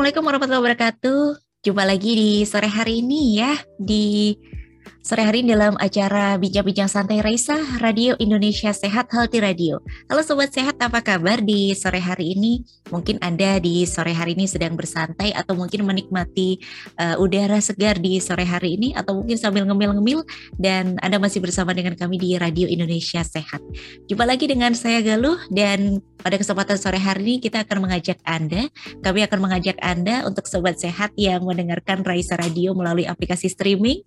Assalamualaikum warahmatullahi wabarakatuh. Jumpa lagi di sore hari ini ya di Sore hari dalam acara Bincang-Bincang Santai Raisa, Radio Indonesia Sehat Healthy Radio. Halo Sobat Sehat, apa kabar di sore hari ini? Mungkin Anda di sore hari ini sedang bersantai atau mungkin menikmati uh, udara segar di sore hari ini atau mungkin sambil ngemil-ngemil dan Anda masih bersama dengan kami di Radio Indonesia Sehat. Jumpa lagi dengan saya Galuh dan pada kesempatan sore hari ini kita akan mengajak Anda, kami akan mengajak Anda untuk Sobat Sehat yang mendengarkan Raisa Radio melalui aplikasi streaming,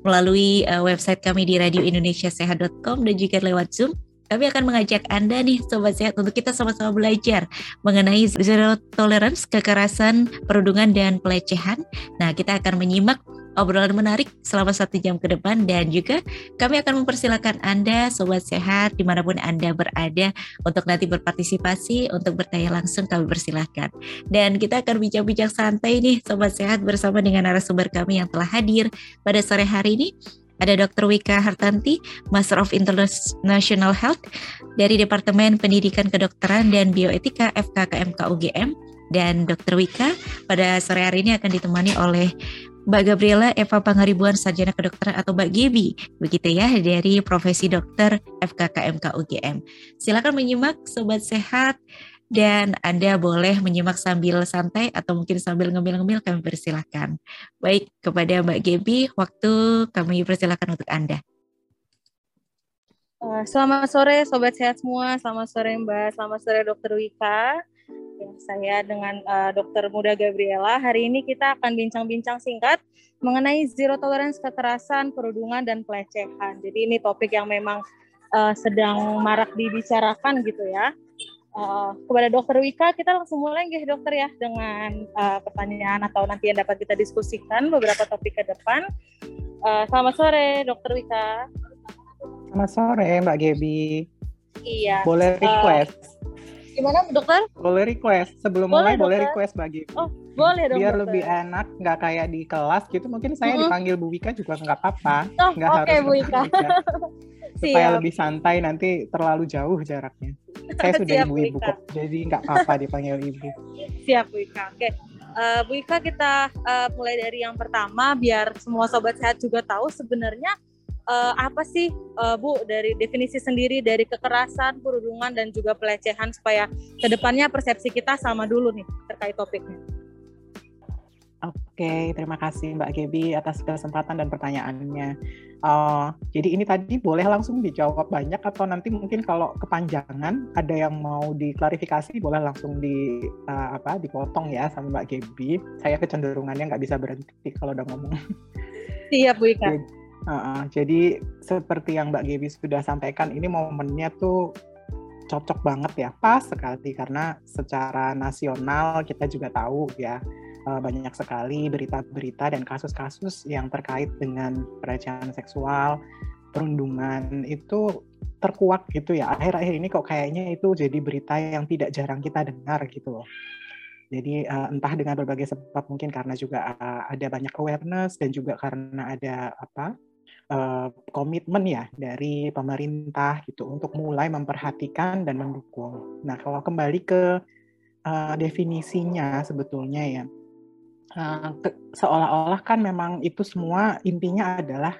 melalui melalui uh, website kami di radioindonesiasehat.com dan juga lewat Zoom. Kami akan mengajak Anda nih Sobat Sehat untuk kita sama-sama belajar mengenai zero tolerance, kekerasan, perundungan, dan pelecehan. Nah, kita akan menyimak obrolan menarik selama satu jam ke depan dan juga kami akan mempersilahkan Anda Sobat Sehat di mana pun Anda berada untuk nanti berpartisipasi untuk bertanya langsung kami persilahkan dan kita akan bincang-bincang santai nih Sobat Sehat bersama dengan narasumber kami yang telah hadir pada sore hari ini ada Dr. Wika Hartanti, Master of International Health dari Departemen Pendidikan Kedokteran dan Bioetika FKKMK UGM. Dan Dr. Wika pada sore hari ini akan ditemani oleh Mbak Gabriela Eva Pangaribuan Sarjana Kedokteran atau Mbak Gebi, begitu ya dari profesi dokter FKKMK UGM. Silakan menyimak Sobat Sehat dan Anda boleh menyimak sambil santai atau mungkin sambil ngemil-ngemil kami persilahkan. Baik, kepada Mbak Gebi, waktu kami persilahkan untuk Anda. Uh, selamat sore Sobat Sehat semua, selamat sore Mbak, selamat sore Dokter Wika. Ya, saya dengan uh, Dokter Muda Gabriela, hari ini kita akan bincang-bincang singkat mengenai zero tolerance kekerasan, perundungan, dan pelecehan. Jadi ini topik yang memang uh, sedang marak dibicarakan gitu ya uh, kepada Dokter Wika kita langsung mulai nggih Dokter ya dengan uh, pertanyaan atau nanti yang dapat kita diskusikan beberapa topik ke depan. Uh, selamat sore Dokter Wika. Selamat sore Mbak Gebi. Iya. Boleh request. Uh, gimana Dokter? Boleh request. Sebelum boleh, mulai dokter. boleh request Mbak Gebi. Oh boleh dong. Biar dokter. lebih enak, nggak kayak di kelas gitu. Mungkin saya mm -hmm. dipanggil Bu Wika juga nggak apa-apa. Oh, Oke okay, Bu Wika. supaya Siap. lebih santai nanti terlalu jauh jaraknya. Saya sudah ibu-ibu kok, jadi nggak apa-apa dipanggil ibu. Siap Bu Ika. Oke. Uh, Bu Ika kita uh, mulai dari yang pertama biar semua sobat sehat juga tahu sebenarnya uh, apa sih uh, Bu dari definisi sendiri dari kekerasan, perundungan dan juga pelecehan supaya ke depannya persepsi kita sama dulu nih terkait topiknya. Oke, terima kasih Mbak Gebi atas kesempatan dan pertanyaannya. Uh, jadi ini tadi boleh langsung dijawab banyak atau nanti mungkin kalau kepanjangan ada yang mau diklarifikasi boleh langsung di uh, apa dipotong ya sama Mbak Gebi. Saya kecenderungannya nggak bisa berhenti kalau udah ngomong. Siap Bu Ika. Jadi, uh, jadi seperti yang Mbak Gebi sudah sampaikan, ini momennya tuh cocok banget ya, pas sekali karena secara nasional kita juga tahu ya uh, banyak sekali berita-berita dan kasus-kasus yang terkait dengan pelecehan seksual, perundungan itu terkuak gitu ya. Akhir-akhir ini kok kayaknya itu jadi berita yang tidak jarang kita dengar gitu loh. Jadi uh, entah dengan berbagai sebab mungkin karena juga uh, ada banyak awareness dan juga karena ada apa uh, komitmen ya dari pemerintah gitu untuk mulai memperhatikan dan mendukung. Nah kalau kembali ke uh, definisinya sebetulnya ya uh, seolah-olah kan memang itu semua intinya adalah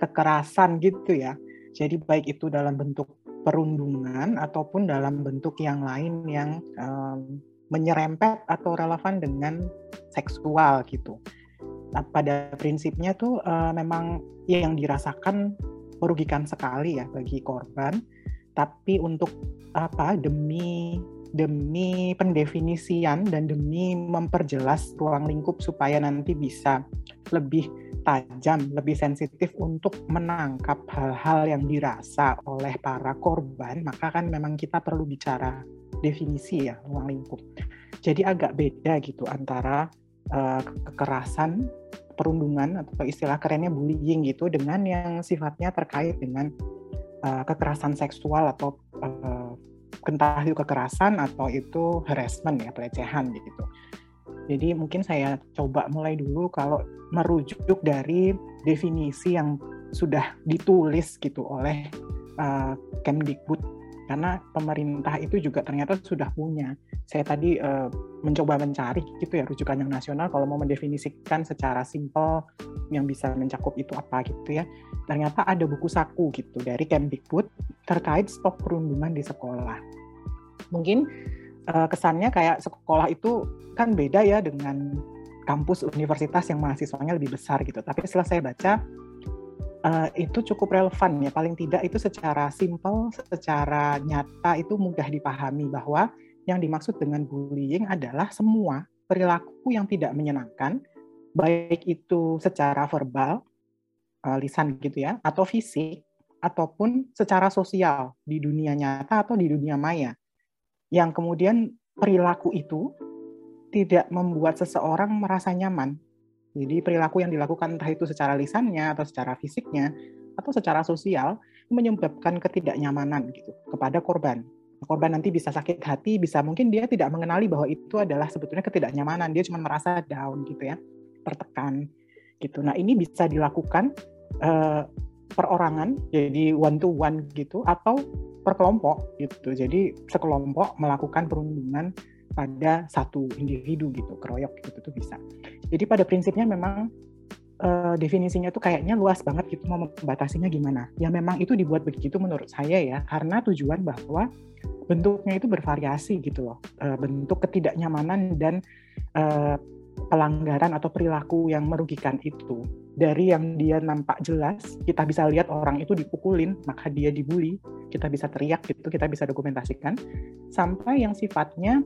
kekerasan gitu ya. Jadi baik itu dalam bentuk perundungan ataupun dalam bentuk yang lain yang um, menyerempet atau relevan dengan seksual gitu. Pada prinsipnya tuh uh, memang yang dirasakan merugikan sekali ya bagi korban, tapi untuk apa demi demi pendefinisian dan demi memperjelas ruang lingkup supaya nanti bisa lebih tajam, lebih sensitif untuk menangkap hal-hal yang dirasa oleh para korban, maka kan memang kita perlu bicara definisi ya ruang lingkup. Jadi agak beda gitu antara uh, kekerasan, perundungan atau istilah kerennya bullying gitu dengan yang sifatnya terkait dengan uh, kekerasan seksual atau uh, entah itu kekerasan atau itu harassment ya pelecehan gitu. Jadi mungkin saya coba mulai dulu kalau merujuk dari definisi yang sudah ditulis gitu oleh uh, Kemdikbud karena pemerintah itu juga ternyata sudah punya saya tadi uh, mencoba mencari gitu ya rujukan yang nasional kalau mau mendefinisikan secara simpel yang bisa mencakup itu apa gitu ya. Ternyata ada buku saku gitu dari Kemdikbud terkait stop perundungan di sekolah. Mungkin uh, kesannya kayak sekolah itu kan beda ya dengan kampus universitas yang mahasiswanya lebih besar gitu. Tapi setelah saya baca uh, itu cukup relevan ya. Paling tidak itu secara simpel, secara nyata itu mudah dipahami bahwa yang dimaksud dengan bullying adalah semua perilaku yang tidak menyenangkan, baik itu secara verbal, uh, lisan gitu ya, atau fisik, ataupun secara sosial di dunia nyata atau di dunia maya. Yang kemudian perilaku itu tidak membuat seseorang merasa nyaman. Jadi perilaku yang dilakukan entah itu secara lisannya atau secara fisiknya atau secara sosial menyebabkan ketidaknyamanan gitu kepada korban. Korban nanti bisa sakit hati, bisa mungkin dia tidak mengenali bahwa itu adalah sebetulnya ketidaknyamanan, dia cuma merasa down gitu ya, tertekan gitu. Nah ini bisa dilakukan uh, perorangan, jadi one to one gitu, atau per kelompok gitu. Jadi sekelompok melakukan perundungan pada satu individu gitu, keroyok gitu tuh bisa. Jadi pada prinsipnya memang uh, definisinya tuh kayaknya luas banget gitu mau membatasinya gimana. Ya memang itu dibuat begitu menurut saya ya karena tujuan bahwa bentuknya itu bervariasi gitu loh. Uh, bentuk ketidaknyamanan dan uh, pelanggaran atau perilaku yang merugikan itu. Dari yang dia nampak jelas, kita bisa lihat orang itu dipukulin, maka dia dibully, kita bisa teriak gitu, kita bisa dokumentasikan, sampai yang sifatnya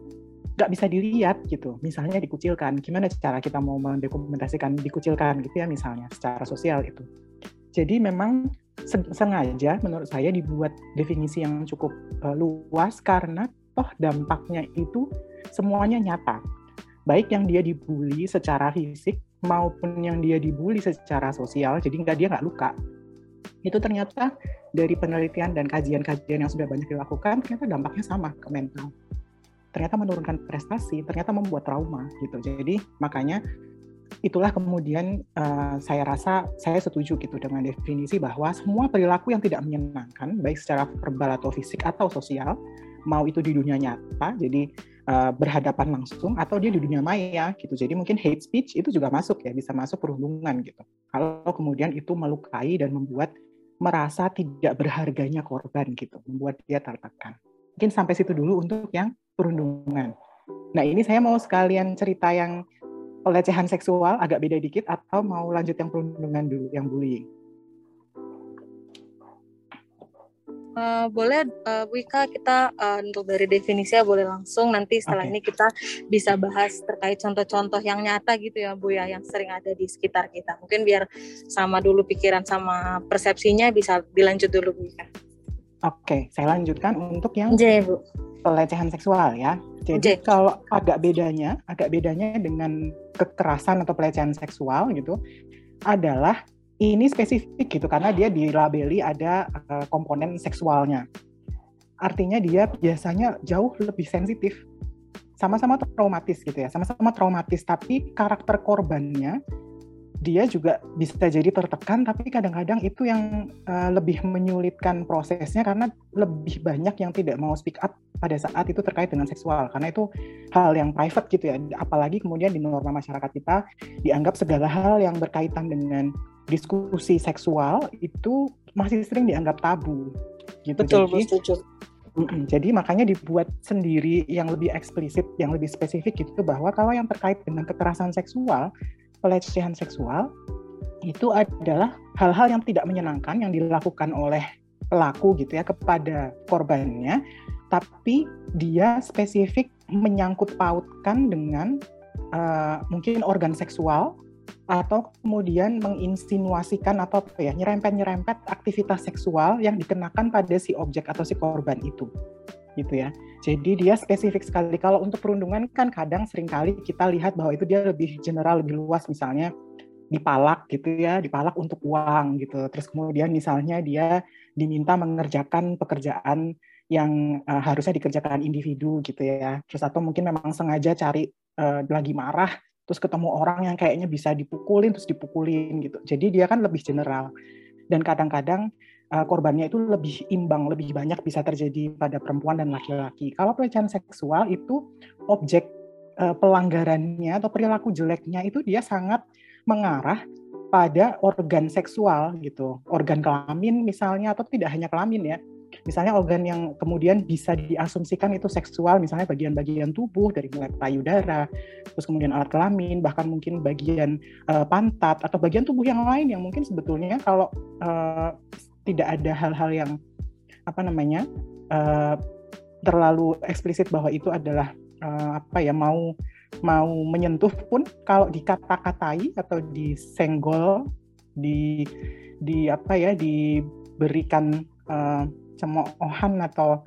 nggak bisa dilihat gitu. Misalnya dikucilkan, gimana cara kita mau mendokumentasikan dikucilkan gitu ya misalnya secara sosial itu. Jadi memang sengaja menurut saya dibuat definisi yang cukup uh, luas karena toh dampaknya itu semuanya nyata. Baik yang dia dibully secara fisik maupun yang dia dibully secara sosial, jadi nggak dia nggak luka. Itu ternyata dari penelitian dan kajian-kajian yang sudah banyak dilakukan, ternyata dampaknya sama ke mental ternyata menurunkan prestasi, ternyata membuat trauma gitu. Jadi makanya itulah kemudian uh, saya rasa saya setuju gitu dengan definisi bahwa semua perilaku yang tidak menyenangkan baik secara verbal atau fisik atau sosial mau itu di dunia nyata jadi uh, berhadapan langsung atau dia di dunia maya gitu. Jadi mungkin hate speech itu juga masuk ya bisa masuk perhubungan gitu. Kalau kemudian itu melukai dan membuat merasa tidak berharganya korban gitu membuat dia tertekan. Mungkin sampai situ dulu untuk yang perundungan. Nah ini saya mau sekalian cerita yang pelecehan seksual agak beda dikit atau mau lanjut yang perundungan dulu, yang bullying? Uh, boleh uh, Wika kita uh, untuk dari definisinya boleh langsung nanti setelah okay. ini kita bisa bahas terkait contoh-contoh yang nyata gitu ya Bu ya yang sering ada di sekitar kita mungkin biar sama dulu pikiran sama persepsinya bisa dilanjut dulu Bu Wika. Oke, okay, saya lanjutkan untuk yang J, Bu pelecehan seksual ya. Jadi kalau agak bedanya, agak bedanya dengan kekerasan atau pelecehan seksual gitu adalah ini spesifik gitu karena dia dilabeli ada uh, komponen seksualnya. Artinya dia biasanya jauh lebih sensitif. Sama-sama traumatis gitu ya, sama-sama traumatis tapi karakter korbannya dia juga bisa jadi tertekan tapi kadang-kadang itu yang uh, lebih menyulitkan prosesnya karena lebih banyak yang tidak mau speak up pada saat itu terkait dengan seksual. Karena itu hal yang private gitu ya. Apalagi kemudian di norma masyarakat kita dianggap segala hal yang berkaitan dengan diskusi seksual itu masih sering dianggap tabu gitu. Betul jadi, setuju. Jadi makanya dibuat sendiri yang lebih eksplisit, yang lebih spesifik gitu bahwa kalau yang terkait dengan kekerasan seksual pelecehan seksual itu adalah hal-hal yang tidak menyenangkan yang dilakukan oleh pelaku gitu ya kepada korbannya, tapi dia spesifik menyangkut pautkan dengan uh, mungkin organ seksual atau kemudian menginsinuasikan atau apa ya nyerempet-nyerempet aktivitas seksual yang dikenakan pada si objek atau si korban itu gitu ya. Jadi dia spesifik sekali. Kalau untuk perundungan kan kadang sering kali kita lihat bahwa itu dia lebih general, lebih luas misalnya dipalak gitu ya, dipalak untuk uang gitu. Terus kemudian misalnya dia diminta mengerjakan pekerjaan yang uh, harusnya dikerjakan individu gitu ya. Terus atau mungkin memang sengaja cari uh, lagi marah terus ketemu orang yang kayaknya bisa dipukulin terus dipukulin gitu. Jadi dia kan lebih general. Dan kadang-kadang uh, korbannya itu lebih imbang, lebih banyak bisa terjadi pada perempuan dan laki-laki. Kalau pelecehan seksual itu objek uh, pelanggarannya atau perilaku jeleknya itu dia sangat mengarah pada organ seksual gitu, organ kelamin misalnya atau tidak hanya kelamin ya, misalnya organ yang kemudian bisa diasumsikan itu seksual, misalnya bagian-bagian tubuh dari mulai payudara, terus kemudian alat kelamin, bahkan mungkin bagian uh, pantat atau bagian tubuh yang lain yang mungkin sebetulnya kalau uh, tidak ada hal-hal yang apa namanya uh, terlalu eksplisit bahwa itu adalah uh, apa ya mau mau menyentuh pun kalau dikata-katai atau disenggol di di apa ya diberikan uh, cemoohan atau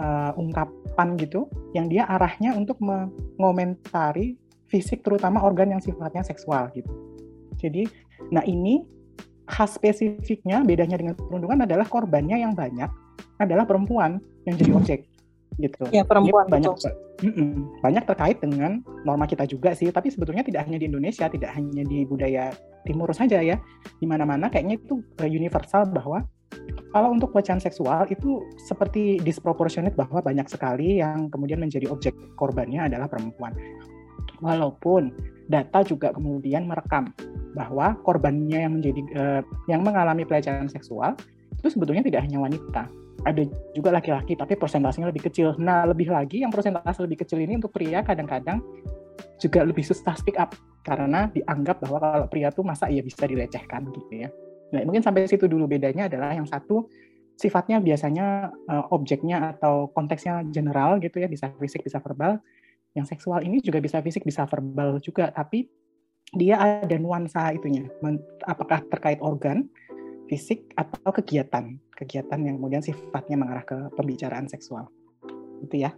uh, ungkapan gitu yang dia arahnya untuk mengomentari fisik terutama organ yang sifatnya seksual gitu. Jadi, nah ini khas spesifiknya bedanya dengan perundungan adalah korbannya yang banyak adalah perempuan yang jadi objek gitu. Ya perempuan banyak banyak terkait dengan norma kita juga sih, tapi sebetulnya tidak hanya di Indonesia, tidak hanya di budaya timur saja ya, di mana-mana kayaknya itu eh, universal bahwa kalau untuk pelecehan seksual itu seperti disproportionate bahwa banyak sekali yang kemudian menjadi objek korbannya adalah perempuan. Walaupun data juga kemudian merekam bahwa korbannya yang menjadi uh, yang mengalami pelecehan seksual itu sebetulnya tidak hanya wanita, ada juga laki-laki tapi persentasenya lebih kecil. Nah, lebih lagi yang persentase lebih kecil ini untuk pria kadang-kadang juga lebih susah speak up karena dianggap bahwa kalau pria tuh masa ia bisa dilecehkan gitu ya. Nah, mungkin sampai situ dulu bedanya adalah yang satu sifatnya biasanya uh, objeknya atau konteksnya general gitu ya, bisa fisik, bisa verbal. Yang seksual ini juga bisa fisik, bisa verbal juga, tapi dia ada nuansa itunya. apakah terkait organ, fisik atau kegiatan, kegiatan yang kemudian sifatnya mengarah ke pembicaraan seksual. Itu ya.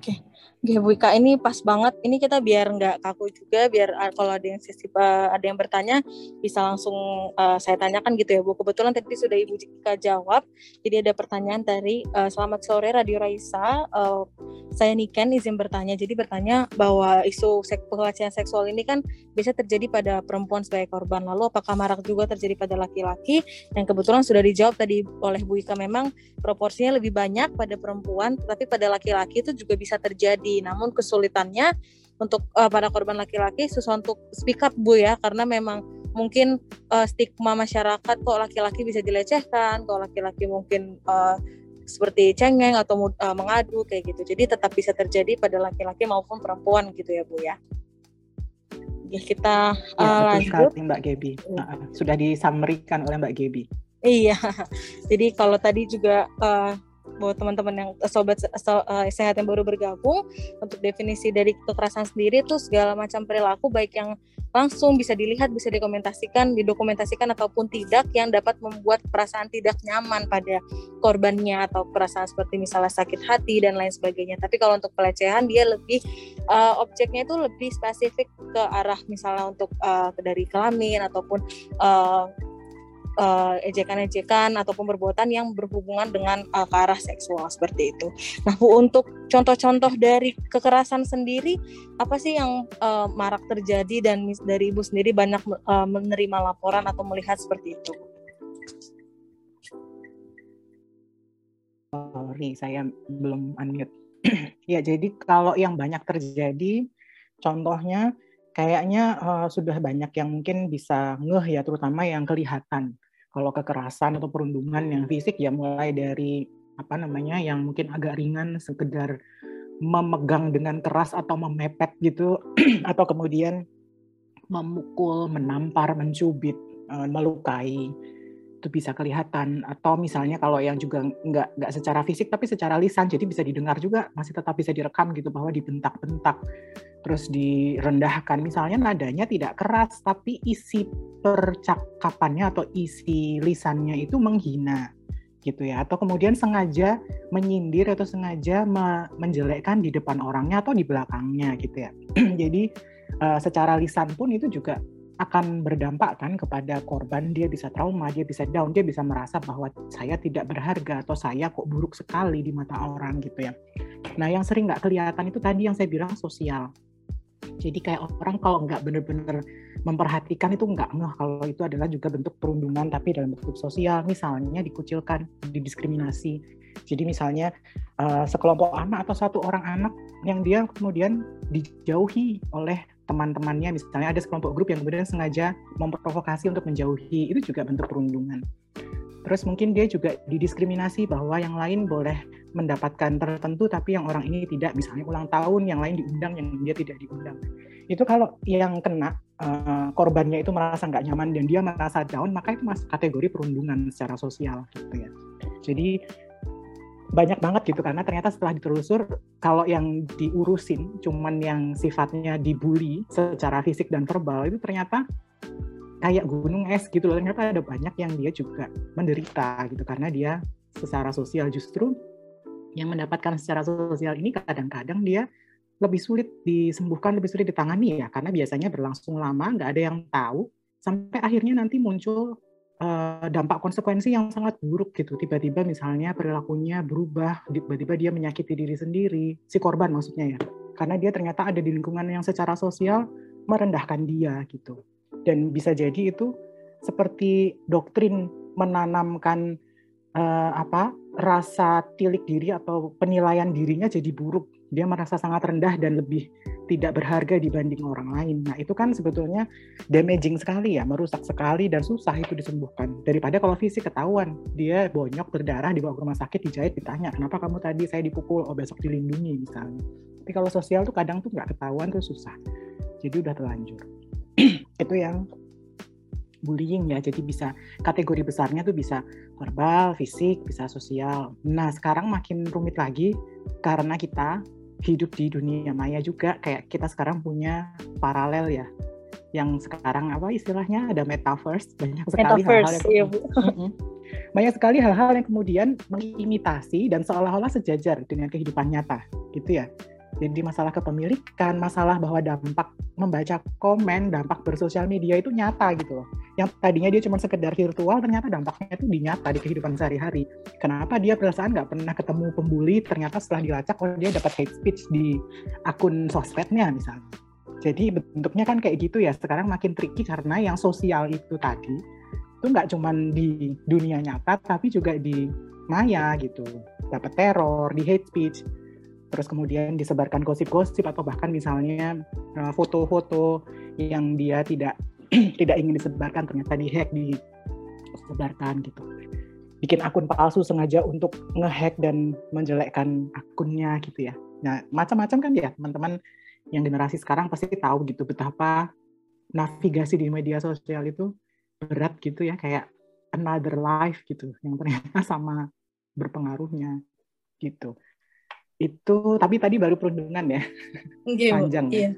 Oke, okay. Bu Ika ini pas banget. Ini kita biar nggak kaku juga, biar kalau ada yang sisi uh, ada yang bertanya bisa langsung uh, saya tanyakan gitu ya Bu. Kebetulan tadi sudah Ibu Ika jawab. Jadi ada pertanyaan dari uh, Selamat sore Radio Raisa. Uh, saya Niken izin bertanya. Jadi bertanya bahwa isu sek pelecehan seksual ini kan bisa terjadi pada perempuan sebagai korban. Lalu apakah marak juga terjadi pada laki-laki? Yang kebetulan sudah dijawab tadi oleh Bu Ika memang proporsinya lebih banyak pada perempuan, tapi pada laki-laki itu juga bisa bisa terjadi. Namun kesulitannya untuk uh, para korban laki-laki susah untuk speak up Bu ya karena memang mungkin uh, stigma masyarakat kok laki-laki bisa dilecehkan, kok laki-laki mungkin uh, seperti cengeng atau uh, mengadu kayak gitu. Jadi tetap bisa terjadi pada laki-laki maupun perempuan gitu ya Bu ya. Ya kita uh, ya, lanjut. Sekali, Mbak Gebi. Uh, sudah disamerikan oleh Mbak Gebi. Iya. Jadi kalau tadi juga uh, buat teman-teman yang eh, sobat so, uh, sehat yang baru bergabung untuk definisi dari kekerasan sendiri itu segala macam perilaku baik yang langsung bisa dilihat bisa dikomentasikan didokumentasikan ataupun tidak yang dapat membuat perasaan tidak nyaman pada korbannya atau perasaan seperti misalnya sakit hati dan lain sebagainya. Tapi kalau untuk pelecehan dia lebih uh, objeknya itu lebih spesifik ke arah misalnya untuk uh, dari kelamin ataupun uh, uh, ejekan-ejekan ataupun perbuatan yang berhubungan dengan uh, ke arah seksual seperti itu. Nah, Bu untuk contoh-contoh dari kekerasan sendiri apa sih yang uh, marak terjadi dan dari Ibu sendiri banyak uh, menerima laporan atau melihat seperti itu? Sorry, saya belum unmute. ya, jadi kalau yang banyak terjadi, contohnya kayaknya uh, sudah banyak yang mungkin bisa ngeh ya, terutama yang kelihatan kalau kekerasan atau perundungan yang fisik ya mulai dari apa namanya yang mungkin agak ringan sekedar memegang dengan keras atau memepet gitu atau kemudian memukul, menampar, mencubit, eh, melukai itu bisa kelihatan. Atau misalnya kalau yang juga nggak nggak secara fisik tapi secara lisan jadi bisa didengar juga masih tetap bisa direkam gitu bahwa dibentak-bentak terus direndahkan. Misalnya nadanya tidak keras tapi isi percakapannya atau isi lisannya itu menghina gitu ya. Atau kemudian sengaja menyindir atau sengaja me menjelekkan di depan orangnya atau di belakangnya gitu ya. Jadi uh, secara lisan pun itu juga akan berdampak kan kepada korban dia bisa trauma dia bisa down dia bisa merasa bahwa saya tidak berharga atau saya kok buruk sekali di mata orang gitu ya nah yang sering nggak kelihatan itu tadi yang saya bilang sosial Jadi kayak orang kalau nggak bener-bener memperhatikan itu nggak ngeh kalau itu adalah juga bentuk perundungan tapi dalam bentuk sosial. Misalnya dikucilkan, didiskriminasi. Jadi misalnya uh, sekelompok anak atau satu orang anak yang dia kemudian dijauhi oleh teman-temannya misalnya ada sekelompok grup yang kemudian sengaja memprovokasi untuk menjauhi itu juga bentuk perundungan. Terus mungkin dia juga didiskriminasi bahwa yang lain boleh mendapatkan tertentu tapi yang orang ini tidak. Misalnya ulang tahun yang lain diundang yang dia tidak diundang. Itu kalau yang kena uh, korbannya itu merasa nggak nyaman dan dia merasa down maka itu masuk kategori perundungan secara sosial gitu ya. Jadi banyak banget gitu karena ternyata setelah ditelusur kalau yang diurusin cuman yang sifatnya dibully secara fisik dan verbal itu ternyata kayak gunung es gitu loh. Ternyata ada banyak yang dia juga menderita gitu karena dia secara sosial justru yang mendapatkan secara sosial ini kadang-kadang dia lebih sulit disembuhkan lebih sulit ditangani ya. Karena biasanya berlangsung lama nggak ada yang tahu sampai akhirnya nanti muncul uh, dampak konsekuensi yang sangat buruk gitu. Tiba-tiba misalnya perilakunya berubah, tiba-tiba dia menyakiti diri sendiri, si korban maksudnya ya. Karena dia ternyata ada di lingkungan yang secara sosial merendahkan dia gitu. Dan bisa jadi itu seperti doktrin menanamkan uh, apa rasa tilik diri atau penilaian dirinya jadi buruk. Dia merasa sangat rendah dan lebih tidak berharga dibanding orang lain. Nah, itu kan sebetulnya damaging sekali ya, merusak sekali dan susah itu disembuhkan. Daripada kalau fisik ketahuan, dia bonyok berdarah dibawa ke rumah sakit dijahit ditanya, "Kenapa kamu tadi saya dipukul?" Oh, besok dilindungi misalnya. Tapi kalau sosial tuh kadang tuh nggak ketahuan tuh susah. Jadi udah terlanjur. itu yang bullying ya. Jadi bisa kategori besarnya tuh bisa verbal, fisik, bisa sosial. Nah, sekarang makin rumit lagi karena kita hidup di dunia maya juga kayak kita sekarang punya paralel ya. Yang sekarang apa istilahnya? Ada metaverse banyak sekali hal-hal yang iya, Bu. banyak sekali hal-hal yang kemudian mengimitasi dan seolah-olah sejajar dengan kehidupan nyata gitu ya jadi masalah kepemilikan, masalah bahwa dampak membaca komen, dampak bersosial media itu nyata gitu loh. Yang tadinya dia cuma sekedar virtual, ternyata dampaknya itu dinyata di kehidupan sehari-hari. Kenapa dia perasaan nggak pernah ketemu pembuli, ternyata setelah dilacak, oh dia dapat hate speech di akun sosmednya misalnya. Jadi bentuknya kan kayak gitu ya. Sekarang makin tricky karena yang sosial itu tadi itu nggak cuma di dunia nyata, tapi juga di maya gitu. Dapat teror, di hate speech terus kemudian disebarkan gosip-gosip atau bahkan misalnya eh, foto-foto yang dia tidak tidak ingin disebarkan ternyata dihack disebarkan gitu. Bikin akun palsu sengaja untuk ngehack dan menjelekkan akunnya gitu ya. Nah macam-macam kan ya teman-teman yang generasi sekarang pasti tahu gitu betapa navigasi di media sosial itu berat gitu ya kayak another life gitu yang ternyata sama berpengaruhnya gitu itu tapi tadi baru perundungan ya. Okay, panjang ya. iya.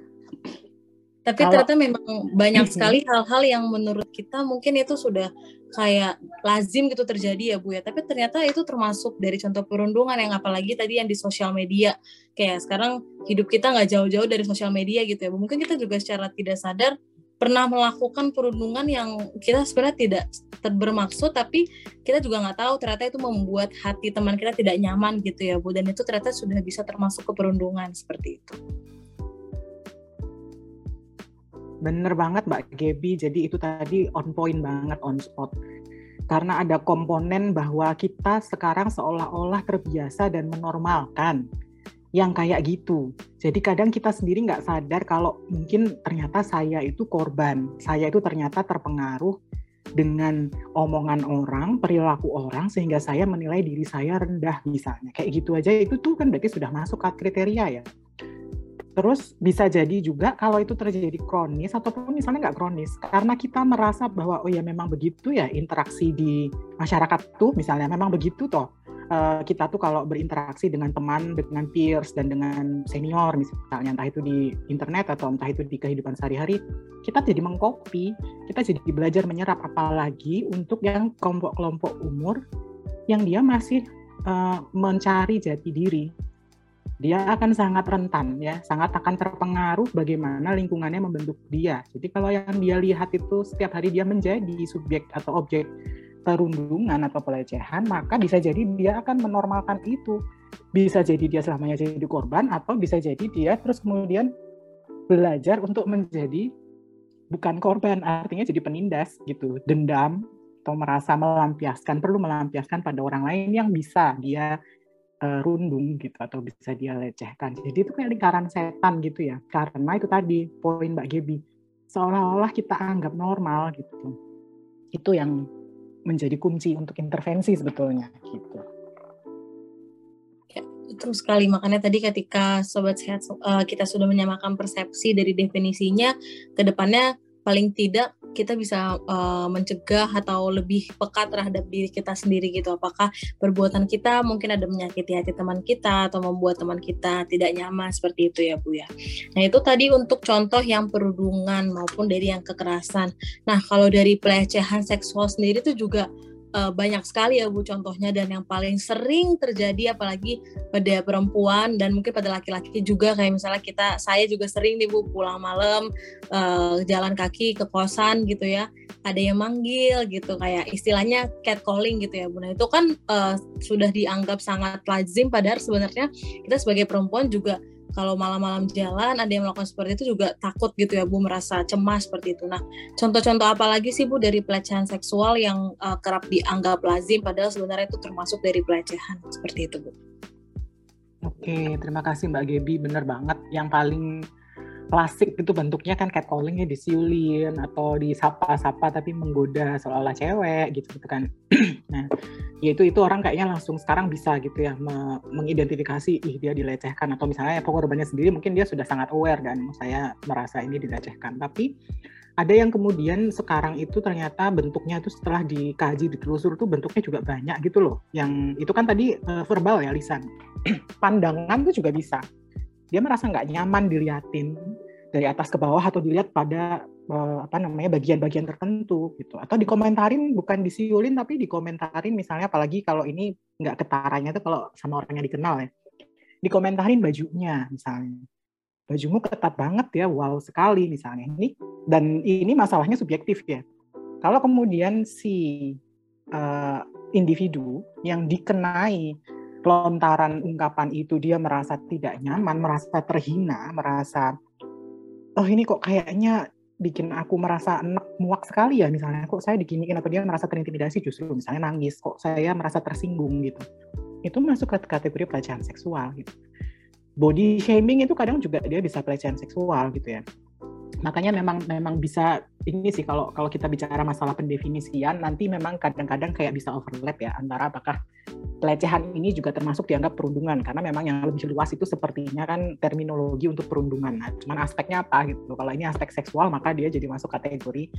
tapi Kalau, ternyata memang banyak sekali hal-hal yang menurut kita mungkin itu sudah kayak lazim gitu terjadi ya bu ya. Tapi ternyata itu termasuk dari contoh perundungan yang apalagi tadi yang di sosial media. Kayak sekarang hidup kita nggak jauh-jauh dari sosial media gitu ya bu. Mungkin kita juga secara tidak sadar pernah melakukan perundungan yang kita sebenarnya tidak bermaksud tapi kita juga nggak tahu ternyata itu membuat hati teman kita tidak nyaman gitu ya Bu dan itu ternyata sudah bisa termasuk ke perundungan seperti itu. Bener banget Mbak Gebi, jadi itu tadi on point banget, on spot. Karena ada komponen bahwa kita sekarang seolah-olah terbiasa dan menormalkan yang kayak gitu. Jadi kadang kita sendiri nggak sadar kalau mungkin ternyata saya itu korban, saya itu ternyata terpengaruh dengan omongan orang, perilaku orang, sehingga saya menilai diri saya rendah misalnya. Kayak gitu aja itu tuh kan berarti sudah masuk ke kriteria ya. Terus bisa jadi juga kalau itu terjadi kronis ataupun misalnya nggak kronis, karena kita merasa bahwa oh ya memang begitu ya interaksi di masyarakat tuh misalnya memang begitu toh uh, kita tuh kalau berinteraksi dengan teman, dengan peers dan dengan senior misalnya entah itu di internet atau entah itu di kehidupan sehari-hari, kita jadi mengcopy, kita jadi belajar menyerap apalagi untuk yang kelompok-kelompok umur yang dia masih uh, mencari jati diri. Dia akan sangat rentan ya, sangat akan terpengaruh bagaimana lingkungannya membentuk dia. Jadi kalau yang dia lihat itu setiap hari dia menjadi subjek atau objek perundungan atau pelecehan, maka bisa jadi dia akan menormalkan itu. Bisa jadi dia selamanya jadi korban atau bisa jadi dia terus kemudian belajar untuk menjadi bukan korban, artinya jadi penindas gitu, dendam atau merasa melampiaskan, perlu melampiaskan pada orang lain yang bisa dia uh, rundung gitu atau bisa dia lecehkan. Jadi itu kayak lingkaran setan gitu ya. Karena itu tadi poin Mbak Gebi, seolah-olah kita anggap normal gitu. Itu yang menjadi kunci untuk intervensi sebetulnya gitu. Ya, betul sekali. Makanya tadi ketika sobat sehat uh, kita sudah menyamakan persepsi dari definisinya, ke depannya paling tidak kita bisa uh, mencegah atau lebih peka terhadap diri kita sendiri gitu. Apakah perbuatan kita mungkin ada menyakiti hati teman kita atau membuat teman kita tidak nyaman seperti itu ya Bu ya. Nah itu tadi untuk contoh yang perundungan maupun dari yang kekerasan. Nah kalau dari pelecehan seksual sendiri itu juga uh, banyak sekali ya Bu contohnya. Dan yang paling sering terjadi apalagi pada perempuan dan mungkin pada laki-laki juga. Kayak misalnya kita saya juga sering nih Bu pulang malam uh, jalan kaki ke kosan gitu ya. Ada yang manggil gitu kayak istilahnya catcalling gitu ya Bu. Nah itu kan uh, sudah dianggap sangat lazim. Padahal sebenarnya kita sebagai perempuan juga kalau malam-malam jalan ada yang melakukan seperti itu juga takut gitu ya Bu merasa cemas seperti itu. Nah, contoh-contoh apa lagi sih Bu dari pelecehan seksual yang uh, kerap dianggap lazim padahal sebenarnya itu termasuk dari pelecehan seperti itu Bu? Oke, terima kasih Mbak Gebi, bener banget. Yang paling klasik itu bentuknya kan catcallingnya disiulin atau disapa-sapa tapi menggoda seolah-olah cewek gitu gitu kan. Nah ya itu orang kayaknya langsung sekarang bisa gitu ya me mengidentifikasi ih dia dilecehkan atau misalnya korbannya sendiri mungkin dia sudah sangat aware dan saya merasa ini dilecehkan. Tapi ada yang kemudian sekarang itu ternyata bentuknya itu setelah dikaji ditelusur tuh bentuknya juga banyak gitu loh. Yang itu kan tadi uh, verbal ya lisan. Pandangan tuh juga bisa dia merasa nggak nyaman diliatin dari atas ke bawah atau dilihat pada uh, apa namanya bagian-bagian tertentu gitu. Atau dikomentarin bukan disiulin tapi dikomentarin misalnya apalagi kalau ini nggak ketaranya tuh kalau sama orang yang dikenal ya. Dikomentarin bajunya misalnya. Bajumu ketat banget ya wow sekali misalnya. Ini dan ini masalahnya subjektif ya. Kalau kemudian si uh, individu yang dikenai lontaran ungkapan itu dia merasa tidak nyaman, merasa terhina, merasa oh ini kok kayaknya bikin aku merasa enak muak sekali ya misalnya kok saya diginiin atau dia merasa terintimidasi justru misalnya nangis kok saya merasa tersinggung gitu. Itu masuk ke kategori pelecehan seksual gitu. Body shaming itu kadang juga dia bisa pelecehan seksual gitu ya makanya memang memang bisa ini sih kalau kalau kita bicara masalah pendefinisian nanti memang kadang-kadang kayak bisa overlap ya antara apakah pelecehan ini juga termasuk dianggap perundungan karena memang yang lebih luas itu sepertinya kan terminologi untuk perundungan. Nah, cuman aspeknya apa gitu. Kalau ini aspek seksual maka dia jadi masuk kategori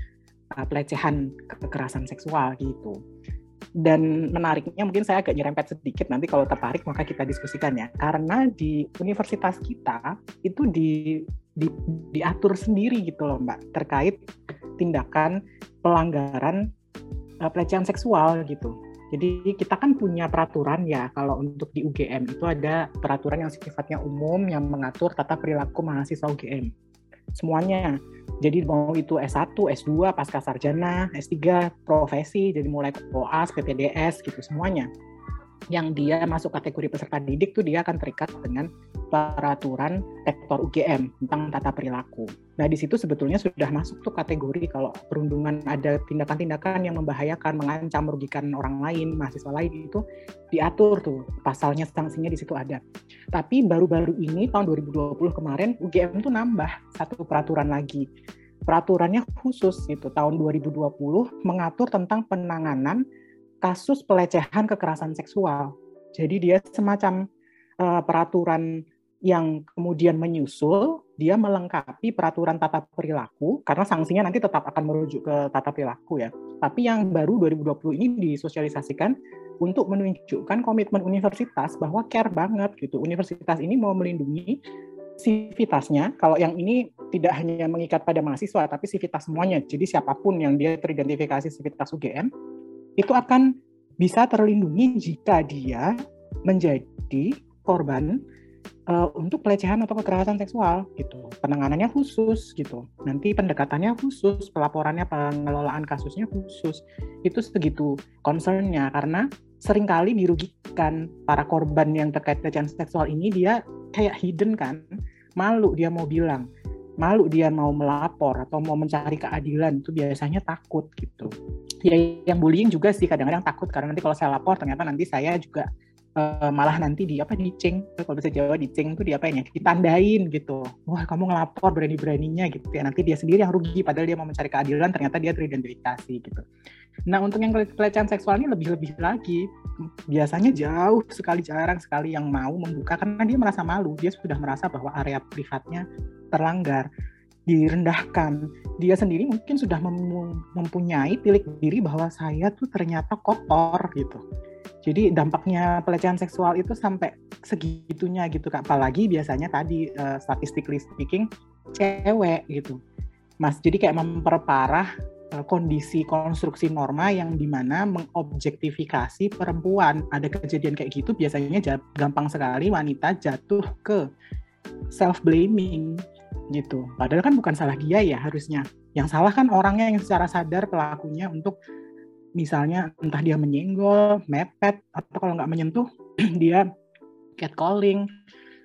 uh, pelecehan kekerasan seksual gitu. Dan menariknya mungkin saya agak nyerempet sedikit nanti kalau tertarik maka kita diskusikan ya. Karena di universitas kita itu di di, diatur sendiri gitu loh Mbak terkait tindakan pelanggaran uh, pelecehan seksual gitu. Jadi kita kan punya peraturan ya kalau untuk di UGM itu ada peraturan yang sifatnya umum yang mengatur tata perilaku mahasiswa UGM. Semuanya. Jadi mau itu S1, S2, pasca sarjana, S3, profesi, jadi mulai OAS, PPDS gitu semuanya yang dia masuk kategori peserta didik tuh dia akan terikat dengan peraturan rektor UGM tentang tata perilaku. Nah di situ sebetulnya sudah masuk tuh kategori kalau perundungan ada tindakan-tindakan yang membahayakan, mengancam, merugikan orang lain, mahasiswa lain itu diatur tuh pasalnya, sanksinya di situ ada. Tapi baru-baru ini tahun 2020 kemarin UGM tuh nambah satu peraturan lagi. Peraturannya khusus itu tahun 2020 mengatur tentang penanganan kasus pelecehan kekerasan seksual. Jadi dia semacam uh, peraturan yang kemudian menyusul, dia melengkapi peraturan tata perilaku, karena sanksinya nanti tetap akan merujuk ke tata perilaku ya. Tapi yang baru 2020 ini disosialisasikan untuk menunjukkan komitmen universitas bahwa care banget gitu. Universitas ini mau melindungi sivitasnya. Kalau yang ini tidak hanya mengikat pada mahasiswa, tapi sivitas semuanya. Jadi siapa pun yang dia teridentifikasi sivitas UGM, itu akan bisa terlindungi jika dia menjadi korban uh, untuk pelecehan atau kekerasan seksual gitu. Penanganannya khusus gitu. Nanti pendekatannya khusus, pelaporannya pengelolaan kasusnya khusus. Itu segitu concernnya karena sering kali dirugikan para korban yang terkait pelecehan seksual ini dia kayak hidden kan, malu dia mau bilang malu dia mau melapor atau mau mencari keadilan itu biasanya takut gitu. Ya yang bullying juga sih kadang-kadang takut karena nanti kalau saya lapor ternyata nanti saya juga uh, malah nanti di apa dicing kalau bisa Jawa dicing itu di apa ya ditandain gitu. Wah kamu ngelapor berani beraninya gitu ya. Nanti dia sendiri yang rugi padahal dia mau mencari keadilan ternyata dia teridentifikasi gitu. Nah untuk yang pelecehan seksual ini lebih lebih lagi. Biasanya jauh sekali jarang sekali yang mau membuka karena dia merasa malu. Dia sudah merasa bahwa area privatnya terlanggar direndahkan. Dia sendiri mungkin sudah mempunyai tilik diri bahwa saya tuh ternyata kotor gitu. Jadi dampaknya pelecehan seksual itu sampai segitunya gitu kak. Apalagi biasanya tadi uh, statistically speaking cewek gitu. Mas, jadi kayak memperparah uh, kondisi konstruksi norma yang di mana mengobjektifikasi perempuan. Ada kejadian kayak gitu biasanya gampang sekali wanita jatuh ke self blaming gitu. Padahal kan bukan salah dia ya harusnya. Yang salah kan orangnya yang secara sadar pelakunya untuk misalnya entah dia menyenggol, mepet, atau kalau nggak menyentuh dia catcalling,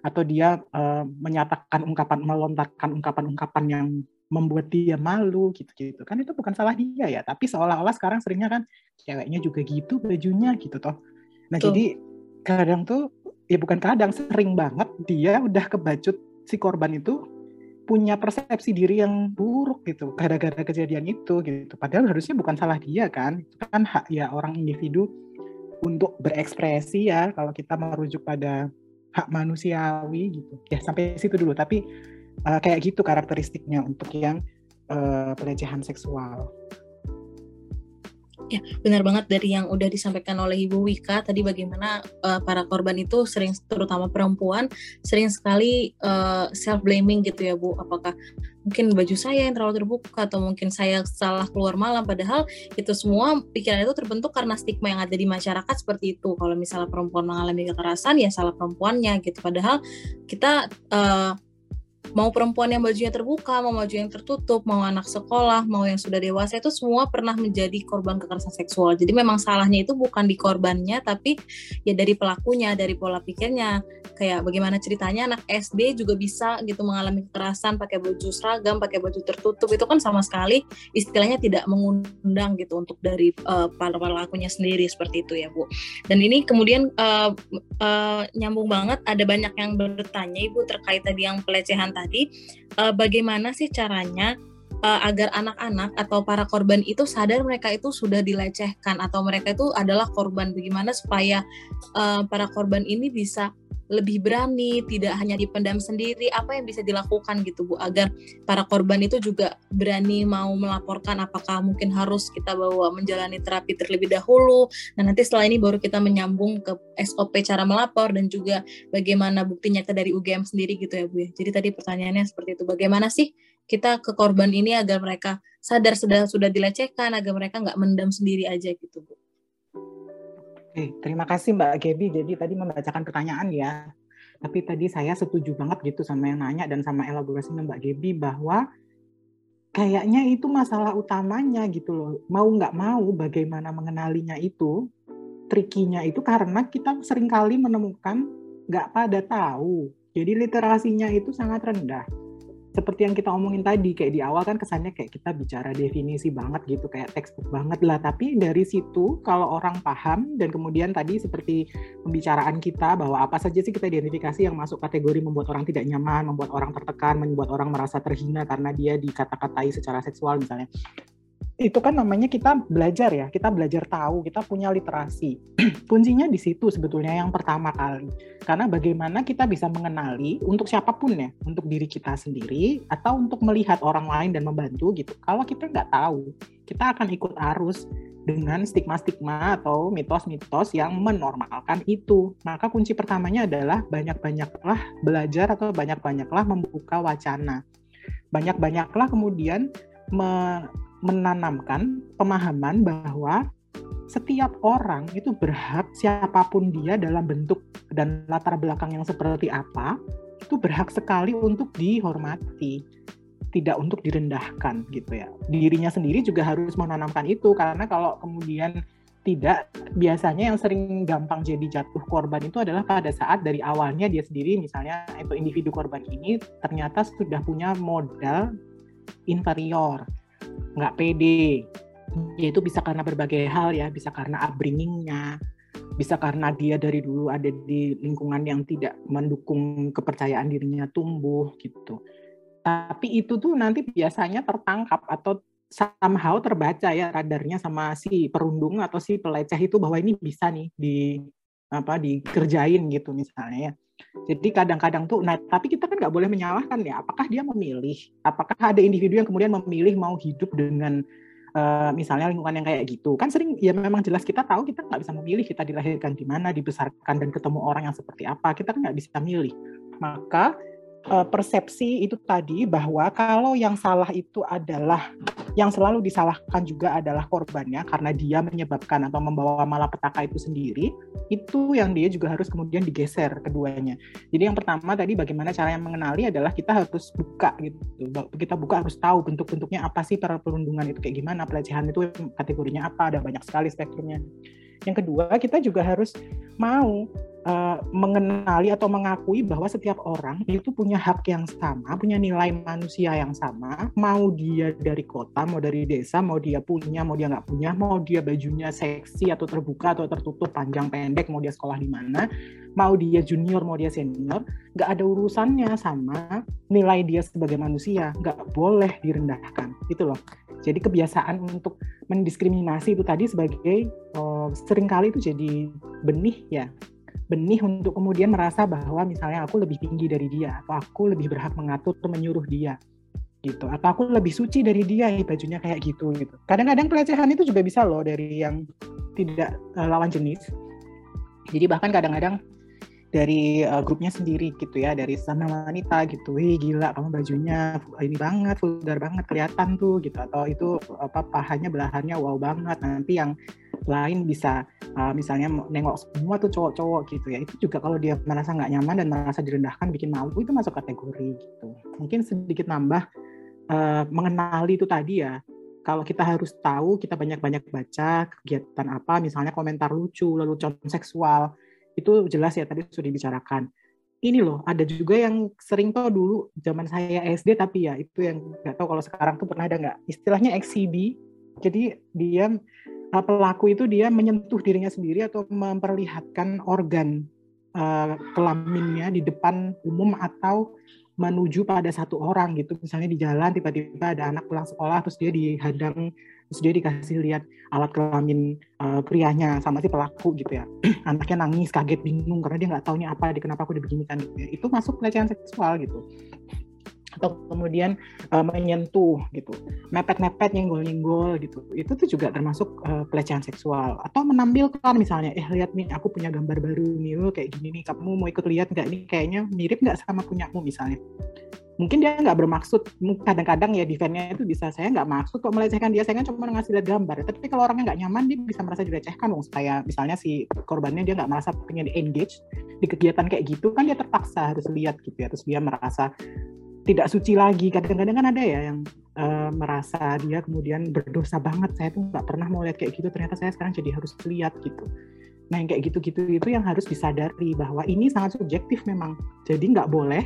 atau dia uh, menyatakan ungkapan melontarkan ungkapan-ungkapan yang membuat dia malu gitu-gitu kan itu bukan salah dia ya tapi seolah-olah sekarang seringnya kan ceweknya juga gitu bajunya gitu toh nah tuh. jadi kadang tuh ya bukan kadang sering banget dia udah kebacut si korban itu punya persepsi diri yang buruk gitu gara-gara kejadian itu gitu. Padahal harusnya bukan salah dia kan itu kan hak ya orang individu untuk berekspresi ya kalau kita merujuk pada hak manusiawi gitu. Ya sampai situ dulu. Tapi uh, kayak gitu karakteristiknya untuk yang uh, pelecehan seksual Ya, benar banget dari yang udah disampaikan oleh Ibu Wika tadi bagaimana uh, para korban itu sering terutama perempuan sering sekali uh, eh, self blaming gitu ya Bu. Apakah mungkin baju saya yang terlalu terbuka atau mungkin saya salah keluar malam padahal itu semua pikiran itu terbentuk karena stigma yang ada di masyarakat seperti itu. Kalau misalnya perempuan mengalami kekerasan ya salah perempuannya gitu. Padahal kita uh, mau perempuan yang bajunya terbuka, mau baju yang tertutup, mau anak sekolah, mau yang sudah dewasa itu semua pernah menjadi korban kekerasan seksual. Jadi memang salahnya itu bukan di korbannya, tapi ya dari pelakunya, dari pola pikirnya. Kayak bagaimana ceritanya anak SD juga bisa gitu mengalami kekerasan pakai baju seragam, pakai baju tertutup itu kan sama sekali istilahnya tidak mengundang gitu untuk dari uh, pelakunya sendiri seperti itu ya Bu. Dan ini kemudian uh, uh, nyambung banget ada banyak yang bertanya Ibu terkait tadi yang pelecehan tadi, uh, bagaimana sih caranya uh, agar anak-anak atau para korban itu sadar mereka itu sudah dilecehkan atau mereka itu adalah korban. Bagaimana supaya uh, para korban ini bisa lebih berani, tidak hanya dipendam sendiri, apa yang bisa dilakukan gitu Bu agar para korban itu juga berani mau melaporkan apakah mungkin harus kita bawa menjalani terapi terlebih dahulu. Nah, nanti setelah ini baru kita menyambung ke SOP cara melapor dan juga bagaimana bukti nyata dari UGM sendiri gitu ya Bu ya. Jadi tadi pertanyaannya seperti itu. Bagaimana sih kita ke korban ini agar mereka sadar sudah sudah dilecehkan agar mereka nggak mendam sendiri aja gitu Bu. Oke, terima kasih Mbak Gebi. Jadi tadi membacakan pertanyaan ya. Tapi tadi saya setuju banget gitu sama yang nanya dan sama elaborasinya Mbak Gebi bahwa kayaknya itu masalah utamanya gitu loh. Mau nggak mau bagaimana mengenalinya itu, trikinya itu karena kita sering kali menemukan nggak pada tahu. Jadi literasinya itu sangat rendah seperti yang kita omongin tadi kayak di awal kan kesannya kayak kita bicara definisi banget gitu kayak textbook banget lah. Tapi dari situ kalau orang paham dan kemudian tadi seperti pembicaraan kita bahwa apa saja sih kita identifikasi yang masuk kategori membuat orang tidak nyaman, membuat orang tertekan, membuat orang merasa terhina karena dia dikata-katai secara seksual misalnya itu kan namanya kita belajar ya, kita belajar tahu, kita punya literasi. Kuncinya di situ sebetulnya yang pertama kali. Karena bagaimana kita bisa mengenali untuk siapa pun ya, untuk diri kita sendiri atau untuk melihat orang lain dan membantu gitu. Kalau kita nggak tahu, kita akan ikut arus dengan stigma-stigma atau mitos-mitos yang menormalkan itu. Maka kunci pertamanya adalah banyak-banyaklah belajar atau banyak-banyaklah membuka wacana. Banyak-banyaklah kemudian me menanamkan pemahaman bahwa setiap orang itu berhak siapa pun dia dalam bentuk dan latar belakang yang seperti apa itu berhak sekali untuk dihormati tidak untuk direndahkan gitu ya. Dirinya sendiri juga harus menanamkan itu karena kalau kemudian tidak biasanya yang sering gampang jadi jatuh korban itu adalah pada saat dari awalnya dia sendiri misalnya itu individu korban ini ternyata sudah punya modal inferior nggak pede yaitu bisa karena berbagai hal ya bisa karena upbringingnya bisa karena dia dari dulu ada di lingkungan yang tidak mendukung kepercayaan dirinya tumbuh gitu tapi itu tuh nanti biasanya tertangkap atau somehow terbaca ya radarnya sama si perundung atau si peleceh itu bahwa ini bisa nih di apa dikerjain gitu misalnya ya. Jadi kadang-kadang tuh, nah tapi kita kan nggak boleh menyalahkan ya. Apakah dia memilih? Apakah ada individu yang kemudian memilih mau hidup dengan uh, misalnya lingkungan yang kayak gitu? Kan sering ya memang jelas kita tahu kita nggak bisa memilih kita dilahirkan di mana, dibesarkan dan ketemu orang yang seperti apa. Kita kan nggak bisa milih. Maka uh, persepsi itu tadi bahwa kalau yang salah itu adalah yang selalu disalahkan juga adalah korbannya karena dia menyebabkan atau membawa malapetaka itu sendiri, itu yang dia juga harus kemudian digeser keduanya. Jadi yang pertama tadi bagaimana cara yang mengenali adalah kita harus buka gitu. Kita buka harus tahu bentuk-bentuknya apa sih perundungan itu kayak gimana, pelecehan itu kategorinya apa, ada banyak sekali spektrumnya. Yang kedua, kita juga harus mau uh, mengenali atau mengakui bahwa setiap orang itu punya hak yang sama, punya nilai manusia yang sama, mau dia dari kota, mau dari desa, mau dia punya, mau dia nggak punya, mau dia bajunya seksi atau terbuka atau tertutup, panjang pendek, mau dia sekolah di mana, mau dia junior, mau dia senior, nggak ada urusannya sama nilai dia sebagai manusia, nggak boleh direndahkan, itu loh. Jadi kebiasaan untuk mendiskriminasi itu tadi sebagai uh, sering kali itu jadi benih ya benih untuk kemudian merasa bahwa misalnya aku lebih tinggi dari dia atau aku lebih berhak mengatur atau menyuruh dia gitu. Atau aku lebih suci dari dia ya bajunya kayak gitu gitu. Kadang-kadang pelecehan itu juga bisa loh dari yang tidak uh, lawan jenis. Jadi bahkan kadang-kadang dari uh, grupnya sendiri gitu ya dari sana wanita gitu. Wih gila kamu bajunya ini banget vulgar banget kelihatan tuh gitu. Atau itu apa pahanya belahannya wow banget. Nanti yang lain bisa uh, misalnya nengok semua tuh cowok-cowok gitu ya. Itu juga kalau dia merasa nggak nyaman dan merasa direndahkan bikin malu itu masuk kategori gitu. Mungkin sedikit nambah uh, mengenali itu tadi ya. Kalau kita harus tahu kita banyak-banyak baca kegiatan apa misalnya komentar lucu lalu contoh seksual itu jelas ya tadi sudah dibicarakan. Ini loh ada juga yang sering tau dulu zaman saya SD tapi ya itu yang nggak tahu kalau sekarang tuh pernah ada nggak. Istilahnya XCB jadi dia uh, pelaku itu dia menyentuh dirinya sendiri atau memperlihatkan organ uh, kelaminnya di depan umum atau menuju pada satu orang gitu. Misalnya di jalan tiba-tiba ada anak pulang sekolah terus dia dihadang terus dia dikasih lihat alat kelamin uh, prianya sama si pelaku gitu ya anaknya nangis kaget bingung karena dia nggak taunya apa di kenapa aku dibeginikan gitu ya. itu masuk pelecehan seksual gitu atau kemudian uh, menyentuh gitu. Mepet-mepet nyenggol-nyenggol gitu. Itu tuh juga termasuk uh, pelecehan seksual. Atau menampilkan misalnya eh lihat nih aku punya gambar baru nih oh, kayak gini nih. Kamu mau ikut lihat nggak nih? Kayaknya mirip nggak sama punyamu misalnya. Mungkin dia nggak bermaksud kadang-kadang ya defense-nya itu bisa saya nggak maksud kok melecehkan dia saya kan cuma ngasih lihat gambar. Tapi kalau orangnya nggak nyaman dia bisa merasa dilecehkan dong supaya misalnya si korbannya dia nggak merasa pengen di engage di kegiatan kayak gitu kan dia terpaksa harus lihat gitu ya. Terus dia merasa tidak suci lagi. Kadang-kadang kan ada ya yang uh, merasa dia kemudian berdosa banget. Saya tuh nggak pernah mau lihat kayak gitu. Ternyata saya sekarang jadi harus lihat gitu. Nah yang kayak gitu-gitu itu yang harus disadari bahwa ini sangat subjektif memang. Jadi nggak boleh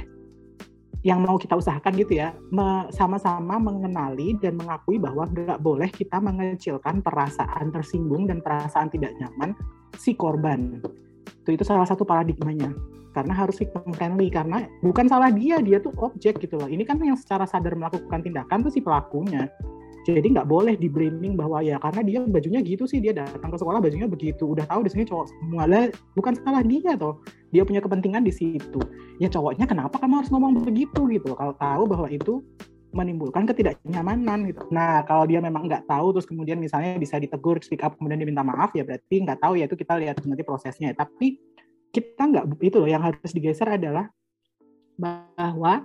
yang mau kita usahakan gitu ya sama-sama mengenali dan mengakui bahwa nggak boleh kita mengecilkan perasaan tersinggung dan perasaan tidak nyaman si korban. Itu itu salah satu paradigmanya karena harus victim friendly karena bukan salah dia dia tuh objek gitu loh. Ini kan yang secara sadar melakukan tindakan tuh si pelakunya. Jadi nggak boleh di blaming bahwa ya karena dia bajunya gitu sih dia datang ke sekolah bajunya begitu. Udah tahu di sini cowok semua lah bukan salah dia toh. Dia punya kepentingan di situ. Ya cowoknya kenapa kamu harus ngomong begitu gitu kalau tahu bahwa itu menimbulkan ketidaknyamanan gitu. Nah kalau dia memang nggak tahu terus kemudian misalnya bisa ditegur, speak up, kemudian diminta maaf ya berarti nggak tahu ya itu kita lihat nanti prosesnya. Tapi kita nggak itu loh yang harus digeser adalah bahwa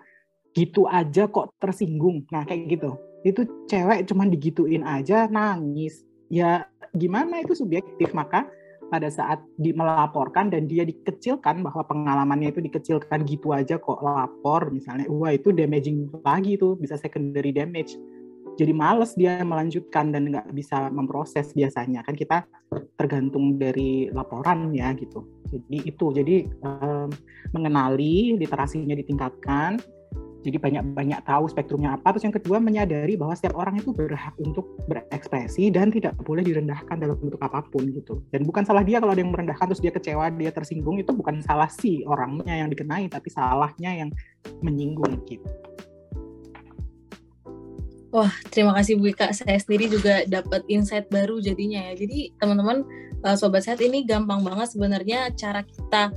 gitu aja kok tersinggung. Nah kayak gitu. Itu cewek cuma digituin aja nangis. Ya gimana itu subjektif. Maka pada saat di melaporkan dan dia dikecilkan bahwa pengalamannya itu dikecilkan gitu aja kok lapor misalnya wah itu damaging lagi tuh bisa secondary damage jadi males dia melanjutkan dan nggak bisa memproses biasanya kan kita tergantung dari laporan ya gitu jadi itu jadi um, mengenali literasinya ditingkatkan jadi banyak-banyak tahu spektrumnya apa. Terus yang kedua menyadari bahwa setiap orang itu berhak untuk berekspresi dan tidak boleh direndahkan dalam bentuk apa pun gitu. Dan bukan salah dia kalau ada yang merendahkan terus dia kecewa, dia tersinggung itu bukan salah si orangnya yang dikenai, tapi salahnya yang menyinggung gitu. Wah, terima kasih Bu Ika. Saya sendiri juga dapat insight baru jadinya ya. Jadi teman-teman uh, sobat sehat ini gampang banget sebenarnya cara kita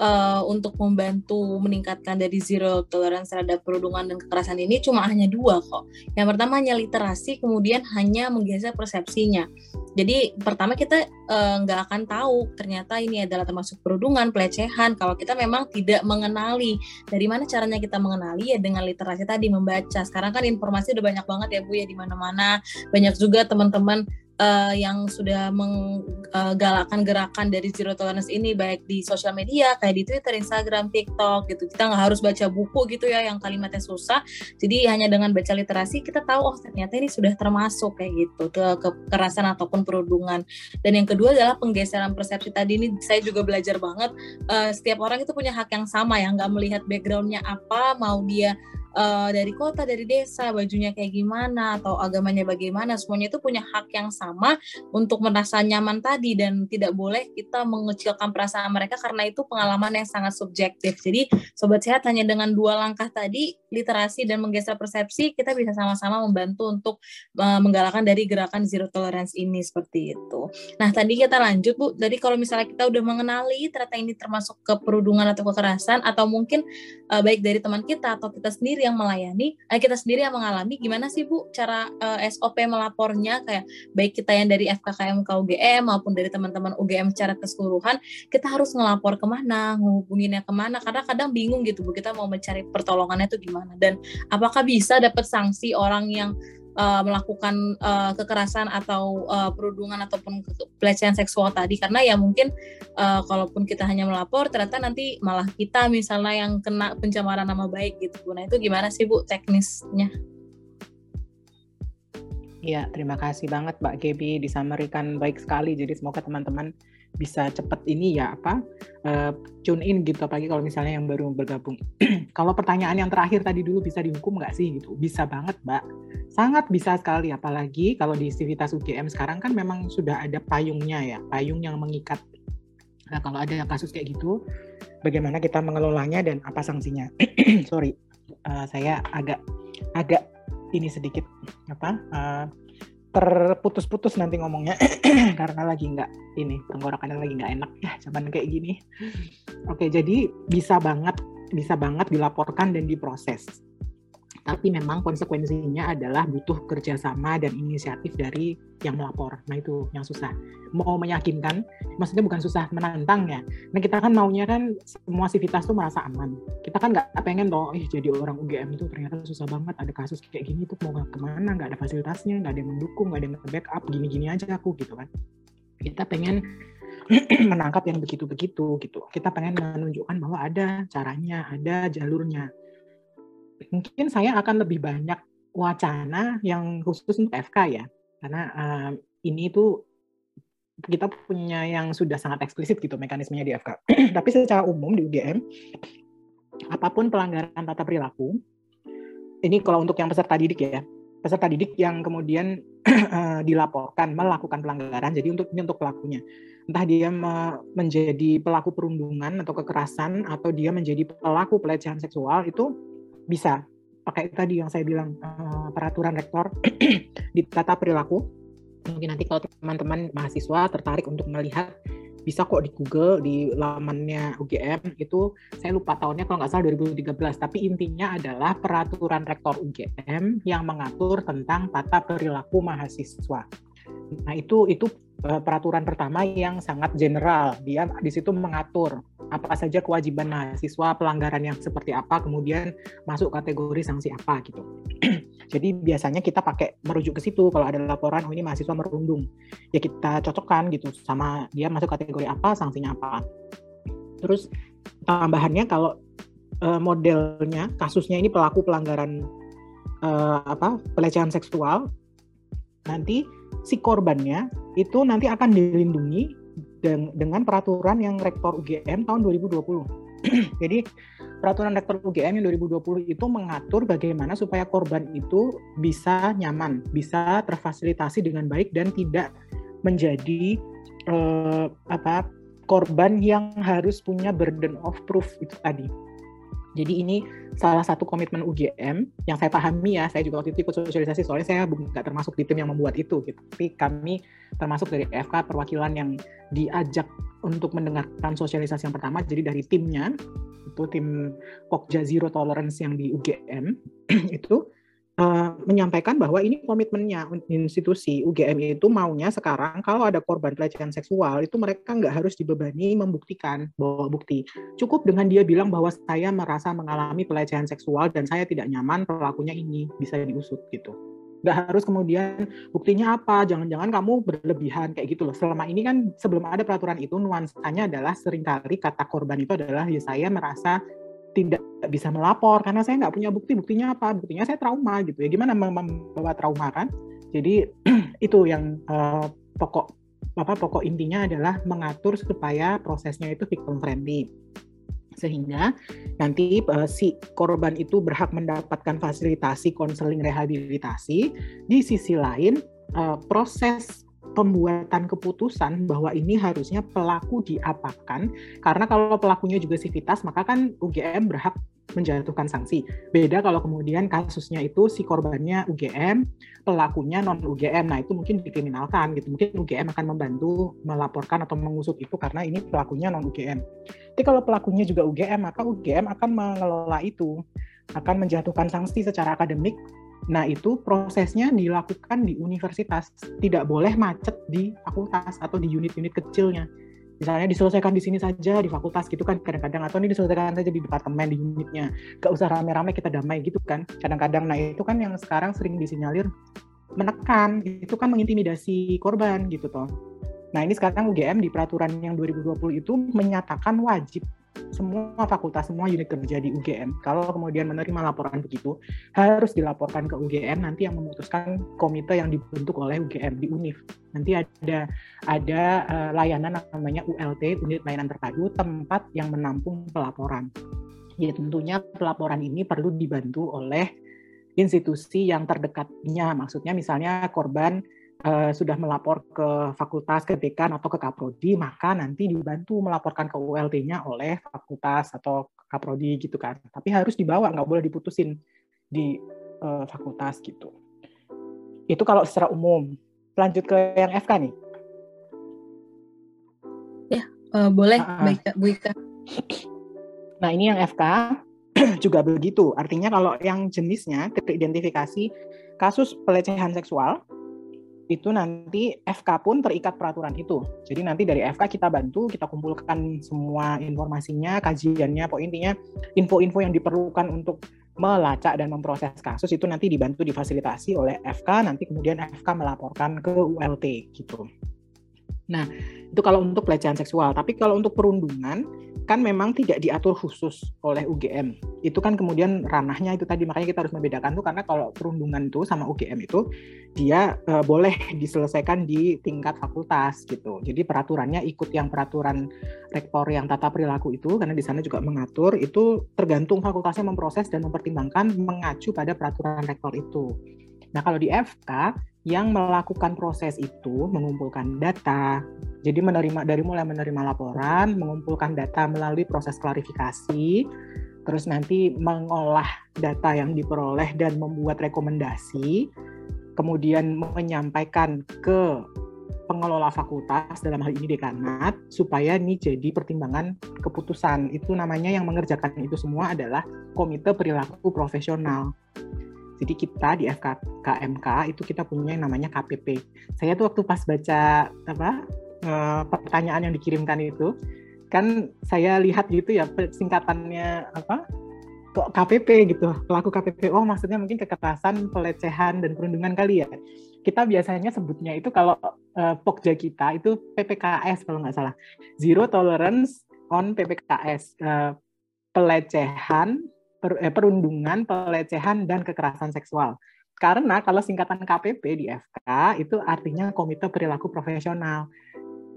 uh, untuk membantu meningkatkan dari zero tolerance terhadap perundungan dan kekerasan ini cuma hanya dua kok. Yang pertama hanya literasi, kemudian hanya menggeser persepsinya. Jadi pertama kita eh, nggak uh, akan tahu ternyata ini adalah termasuk perundungan, pelecehan kalau kita memang tidak mengenali. Dari mana caranya kita mengenali ya dengan literasi tadi membaca. Sekarang kan informasi udah banyak banget ya Bu ya di mana-mana. Banyak juga teman-teman uh, yang sudah menggalakkan gerakan dari zero tolerance ini baik di sosial media kayak di Twitter, Instagram, TikTok gitu. Kita nggak harus baca buku gitu ya yang kalimatnya susah. Jadi hanya dengan baca literasi kita tahu oh ternyata ini sudah termasuk kayak gitu ke kekerasan ataupun perundungan. Dan yang kedua adalah penggeseran persepsi tadi ini saya juga belajar banget. Uh, setiap orang itu punya hak yang sama ya, nggak melihat backgroundnya apa, mau dia uh, dari kota, dari desa, bajunya kayak gimana atau agamanya bagaimana, semuanya itu punya hak yang sama untuk merasa nyaman tadi dan tidak boleh kita mengecilkan perasaan mereka karena itu pengalaman yang sangat subjektif. Jadi sobat sehat hanya dengan dua langkah tadi, literasi dan menggeser persepsi, kita bisa sama-sama membantu untuk uh, menggalakkan dari gerakan zero tolerance ini seperti itu. Nah, tadi kita lanjut Bu, jadi kalau misalnya kita udah mengenali ternyata ini termasuk keperundungan atau kekerasan atau mungkin uh, baik dari teman kita atau kita sendiri yang melayani, eh, kita sendiri yang mengalami, gimana sih Bu cara eh, SOP melapornya? Kayak baik kita yang dari FKKM ke UGM maupun dari teman-teman UGM secara keseluruhan, kita harus ngelapor ke mana, ngehubunginnya ke mana, karena kadang bingung gitu Bu, kita mau mencari pertolongannya itu gimana, dan apakah bisa dapat sanksi orang yang uh, melakukan uh, kekerasan atau uh, perundungan ataupun pelecehan seksual tadi. Karena ya mungkin uh, kalaupun kita hanya melapor ternyata nanti malah kita misalnya yang kena pencemaran nama baik gitu. Nah itu gimana sih bu teknisnya? Ya, terima kasih banget Mbak Gebi disamerikan baik sekali. Jadi semoga teman-teman bisa cepat ini ya apa uh, tune in gitu apalagi kalau misalnya yang baru bergabung. kalau pertanyaan yang terakhir tadi dulu bisa dihukum nggak sih gitu? Bisa banget mbak, sangat bisa sekali apalagi kalau di Civitas UGM sekarang kan memang sudah ada payungnya ya, payung yang mengikat. Nah kalau ada kasus kayak gitu, bagaimana kita mengelolanya dan apa sanksinya? Sorry, uh, saya agak agak ini sedikit apa? Uh, terputus-putus nanti ngomongnya. Karena lagi nggak ini tenggorokannya lagi nggak enak. Ya zaman kayak gini. Oke, jadi bisa banget bisa banget dilaporkan dan diproses tapi memang konsekuensinya adalah butuh kerjasama dan inisiatif dari yang melapor. Nah itu yang susah. Mau meyakinkan, maksudnya bukan susah menantang ya. Nah kita kan maunya kan semua sivitas tuh merasa aman. Kita kan nggak pengen toh, eh jadi orang UGM itu ternyata susah banget. Ada kasus kayak gini tuh mau ke mana? Nggak ada fasilitasnya, nggak ada yang mendukung, nggak ada yang backup, gini-gini aja aku gitu kan. Kita pengen menangkap yang begitu-begitu gitu. Kita pengen menunjukkan bahwa ada caranya, ada jalurnya mungkin saya akan lebih banyak wacana yang khusus untuk FK ya, karena uh, ini itu kita punya yang sudah sangat eksplisit gitu mekanismenya di FK. Tapi secara umum di UGM, apa pun pelanggaran tata perilaku, ini kalau untuk yang peserta didik ya, peserta didik yang kemudian uh, dilaporkan melakukan pelanggaran, jadi untuk ini untuk pelakunya, entah dia menjadi pelaku perundungan atau kekerasan atau dia menjadi pelaku pelecehan seksual itu bisa pakai tadi yang saya bilang uh, peraturan rektor di tata perilaku. Mungkin nanti kalau teman-teman mahasiswa tertarik untuk melihat bisa kok di Google di lamannya UGM itu saya lupa tahunnya kalau nggak salah 2013 tapi intinya adalah peraturan rektor UGM yang mengatur tentang tata perilaku mahasiswa. Nah itu itu eh, peraturan pertama yang sangat general dia di situ mengatur apa saja kewajiban mahasiswa, pelanggaran yang seperti apa, kemudian masuk kategori sanksi apa gitu. Jadi biasanya kita pakai merujuk ke situ kalau ada laporan oh ini mahasiswa merundung, ya kita cocokkan gitu sama dia masuk kategori apa, sanksinya apa. Terus tambahannya kalau uh, modelnya kasusnya ini pelaku pelanggaran uh, apa pelecehan seksual nanti si korbannya itu nanti akan dilindungi dengan peraturan yang rektor UGM tahun 2020. Jadi peraturan rektor UGM yang 2020 itu mengatur bagaimana supaya korban itu bisa nyaman, bisa terfasilitasi dengan baik dan tidak menjadi uh, apa korban yang harus punya burden of proof itu tadi. Jadi ini salah satu komitmen UGM yang saya pahami ya, saya juga waktu itu ikut sosialisasi soalnya saya nggak termasuk di tim yang membuat itu gitu. Tapi kami termasuk dari FK perwakilan yang diajak untuk mendengarkan sosialisasi yang pertama jadi dari timnya itu tim Pokja Zero Tolerance yang di UGM itu uh, menyampaikan bahwa ini komitmennya institusi UGM itu maunya sekarang kalau ada korban pelecehan seksual itu mereka nggak harus dibebani membuktikan bahwa bukti. Cukup dengan dia bilang bahwa saya merasa mengalami pelecehan seksual dan saya tidak nyaman pelakunya ini bisa diusut gitu. Nggak harus kemudian buktinya apa? Jangan-jangan kamu berlebihan kayak gitu loh. Selama ini kan sebelum ada peraturan itu nuansanya adalah sering kali kata korban itu adalah ya saya merasa tidak bisa melapor karena saya nggak punya bukti buktinya apa? Buktinya saya trauma gitu ya. Gimana membawa trauma kan? Jadi itu yang uh, pokok apa pokok intinya adalah mengatur supaya prosesnya itu victim friendly. Sehingga nanti uh, si korban itu berhak mendapatkan fasilitasi konseling rehabilitasi. Di sisi lain uh, proses pembuatan keputusan bahwa ini harusnya pelaku diapakan karena kalau pelakunya juga sivitas maka kan UGM berhak menjatuhkan sanksi. Beda kalau kemudian kasusnya itu si korbannya UGM, pelakunya non UGM. Nah, itu mungkin dikriminalkan gitu. Mungkin UGM akan membantu melaporkan atau mengusut itu karena ini pelakunya non UGM. Tapi kalau pelakunya juga UGM, maka UGM akan mengelola itu, akan menjatuhkan sanksi secara akademik Nah, itu prosesnya dilakukan di universitas, tidak boleh macet di fakultas atau di unit-unit kecilnya. Misalnya diselesaikan di sini saja di fakultas gitu kan kadang-kadang atau ini diselesaikan saja di departemen di unitnya. Gak usah rame-rame kita damai gitu kan. Kadang-kadang nah itu kan yang sekarang sering disinyalir menekan, itu kan mengintimidasi korban gitu toh. Nah, ini sekarang UGM di peraturan yang 2020 itu menyatakan wajib semua fakultas, semua unit kerja di UGM. Kalau kemudian menerima laporan begitu, harus dilaporkan ke UGM nanti yang memutuskan komite yang dibentuk oleh UGM di UNIF. Nanti ada ada uh, layanan namanya ULT, unit layanan terpadu, tempat yang menampung pelaporan. Ya tentunya pelaporan ini perlu dibantu oleh institusi yang terdekatnya. Maksudnya misalnya korban uh, sudah melapor ke fakultas, ke dekan atau ke kaprodi, maka nanti dibantu melaporkan ke ULT-nya oleh fakultas atau kaprodi gitu kan. Tapi harus dibawa, nggak boleh diputusin di uh, fakultas gitu. Itu kalau secara umum. Lanjut ke yang FK nih. Ya, uh, boleh, uh, baik Bu Ika. Nah ini yang FK juga begitu. Artinya kalau yang jenisnya teridentifikasi kasus pelecehan seksual itu nanti FK pun terikat peraturan itu. Jadi nanti dari FK kita bantu, kita kumpulkan semua informasinya, kajiannya, pokoknya intinya info-info yang diperlukan untuk melacak dan memproses kasus itu nanti dibantu difasilitasi oleh FK, nanti kemudian FK melaporkan ke ULT gitu. Nah, itu kalau untuk pelecehan seksual. Tapi kalau untuk perundungan, kan memang tidak diatur khusus oleh UGM. Itu kan kemudian ranahnya itu tadi, makanya kita harus membedakan tuh karena kalau perundungan itu sama UGM itu, dia uh, boleh diselesaikan di tingkat fakultas gitu. Jadi peraturannya ikut yang peraturan rektor yang tata perilaku itu, karena di sana juga mengatur, itu tergantung fakultasnya memproses dan mempertimbangkan mengacu pada peraturan rektor itu. Nah kalau di FK, yang melakukan proses itu mengumpulkan data. Jadi menerima dari mulai menerima laporan, mengumpulkan data melalui proses klarifikasi, terus nanti mengolah data yang diperoleh dan membuat rekomendasi, kemudian menyampaikan ke pengelola fakultas dalam hal ini dekanat supaya ini jadi pertimbangan keputusan. Itu namanya yang mengerjakan itu semua adalah Komite Perilaku Profesional. Jadi kita di FKMK itu kita punya yang namanya KPP. Saya tuh waktu pas baca apa uh, pertanyaan yang dikirimkan itu, kan saya lihat gitu ya singkatannya apa kok KPP gitu pelaku KPP oh maksudnya mungkin kekerasan pelecehan dan perundungan kali ya. Kita biasanya sebutnya itu kalau uh, pokja kita itu PPKS kalau nggak salah. Zero tolerance on PPKS uh, pelecehan per, eh, perundungan, pelecehan dan kekerasan seksual. Karena kalau singkatan KPP di FK itu artinya Komite Perilaku Profesional.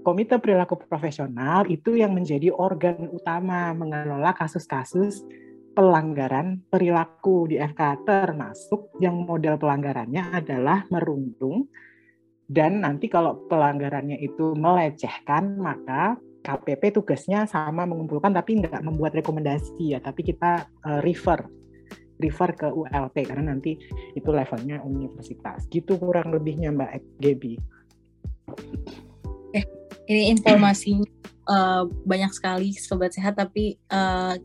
Komite Perilaku Profesional itu yang menjadi organ utama mengelola kasus-kasus pelanggaran perilaku di FK termasuk yang model pelanggarannya adalah merundung dan nanti kalau pelanggarannya itu melecehkan maka KPP tugasnya sama mengumpulkan tapi nggak membuat rekomendasi ya tapi kita uh, refer refer ke ULT karena nanti itu levelnya universitas gitu kurang lebihnya Mbak Gaby. Eh, ini informasinya uh, banyak sekali sobat sehat tapi uh,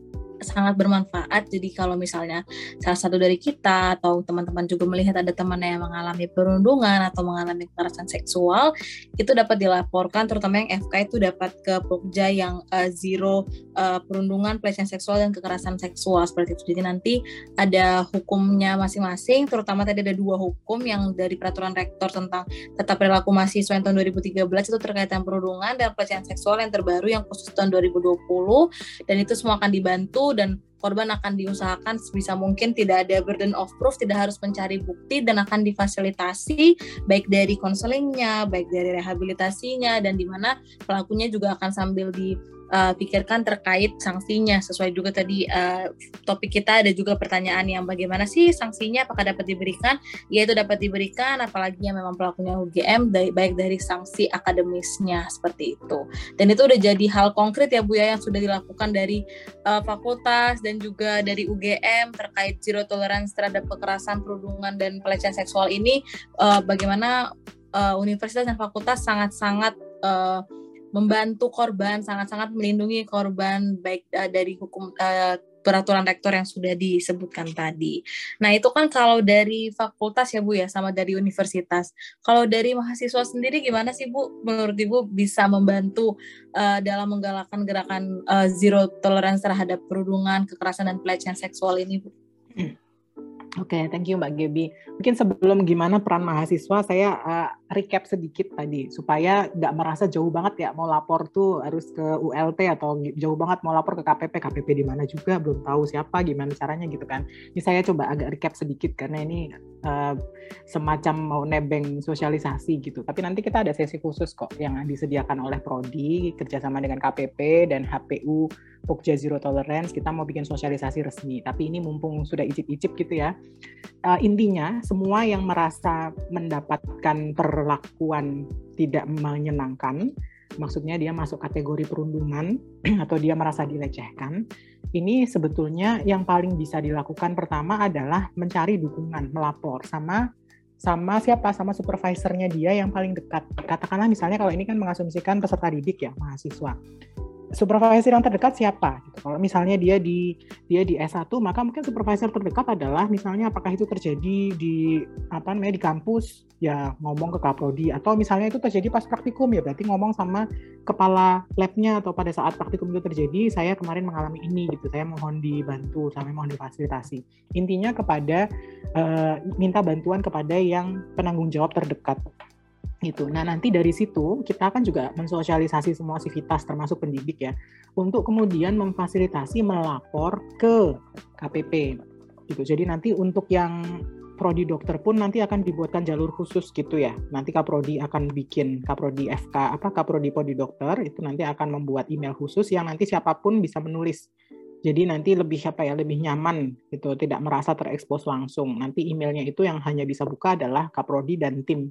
sangat bermanfaat. Jadi kalau misalnya salah satu dari kita atau teman-teman juga melihat ada teman yang mengalami perundungan atau mengalami kekerasan seksual, itu dapat dilaporkan terutama yang FK itu dapat ke Pokja yang uh, zero uh, perundungan, pelecehan seksual dan kekerasan seksual seperti itu. Jadi nanti ada hukumnya masing-masing, terutama tadi ada dua hukum yang dari peraturan rektor tentang tata perilaku mahasiswa yang tahun 2013 itu terkait dengan perundungan dan pelecehan seksual yang terbaru yang khusus tahun 2020 dan itu semua akan dibantu dan korban akan diusahakan sebisa mungkin tidak ada burden of proof, tidak harus mencari bukti dan akan difasilitasi baik dari konselingnya, baik dari rehabilitasinya dan di mana pelakunya juga akan sambil di uh, pikirkan terkait sanksinya. Sesuai juga tadi uh, topik kita ada juga pertanyaan yang bagaimana sih sanksinya? Apakah dapat diberikan? Ya itu dapat diberikan apalagi yang memang pelakunya UGM dari, baik dari sanksi akademisnya seperti itu. Dan itu udah jadi hal konkret ya Bu ya yang sudah dilakukan dari uh, fakultas dan juga dari UGM terkait zero tolerance terhadap kekerasan perundungan dan pelecehan seksual ini. Uh, bagaimana uh, universitas dan fakultas sangat-sangat membantu korban, sangat-sangat melindungi korban baik uh, dari hukum uh, peraturan rektor yang sudah disebutkan tadi. Nah, itu kan kalau dari fakultas ya Bu ya sama dari universitas. Kalau dari mahasiswa sendiri gimana sih Bu? Menurut Ibu bisa membantu uh, dalam menggalakkan gerakan uh, zero tolerance terhadap perundungan, kekerasan dan pelecehan seksual ini Bu? Hmm. Oke, okay, thank you Mbak Gebi. Mungkin sebelum gimana peran mahasiswa, saya uh, recap sedikit tadi supaya nggak merasa jauh banget ya mau lapor tuh harus ke ULT atau jauh banget mau lapor ke KPP, KPP di mana juga belum tahu siapa, gimana caranya gitu kan. Ini saya coba agak recap sedikit karena ini uh, semacam mau nebeng sosialisasi gitu. Tapi nanti kita ada sesi khusus kok yang disediakan oleh Prodi kerjasama dengan KPP dan HPU Pokja Zero Tolerance. Kita mau bikin sosialisasi resmi. Tapi ini mumpung sudah icip-icip gitu ya uh, intinya semua yang merasa mendapatkan perlakuan tidak menyenangkan, maksudnya dia masuk kategori perundungan atau dia merasa dilecehkan, ini sebetulnya yang paling bisa dilakukan pertama adalah mencari dukungan, melapor sama sama siapa sama supervisornya dia yang paling dekat. Katakanlah misalnya kalau ini kan mengasumsikan peserta didik ya, mahasiswa supervisor yang terdekat siapa gitu. Kalau misalnya dia di dia di S1 maka mungkin supervisor terdekat adalah misalnya apakah itu terjadi di apa namanya di kampus ya ngomong ke kaprodi atau misalnya itu terjadi pas praktikum ya berarti ngomong sama kepala labnya atau pada saat praktikum itu terjadi saya kemarin mengalami ini gitu saya mohon dibantu saya mohon difasilitasi intinya kepada uh, minta bantuan kepada yang penanggung jawab terdekat gitu. Nah nanti dari situ kita akan juga mensosialisasi semua sivitas termasuk pendidik ya untuk kemudian memfasilitasi melapor ke KPP gitu. Jadi nanti untuk yang prodi dokter pun nanti akan dibuatkan jalur khusus gitu ya. Nanti Kaprodi akan bikin Kaprodi FK apa Kaprodi Prodi Dokter itu nanti akan membuat email khusus yang nanti siapa pun bisa menulis. Jadi nanti lebih apa ya lebih nyaman gitu, tidak merasa terekspos langsung. Nanti emailnya itu yang hanya bisa buka adalah Kaprodi dan tim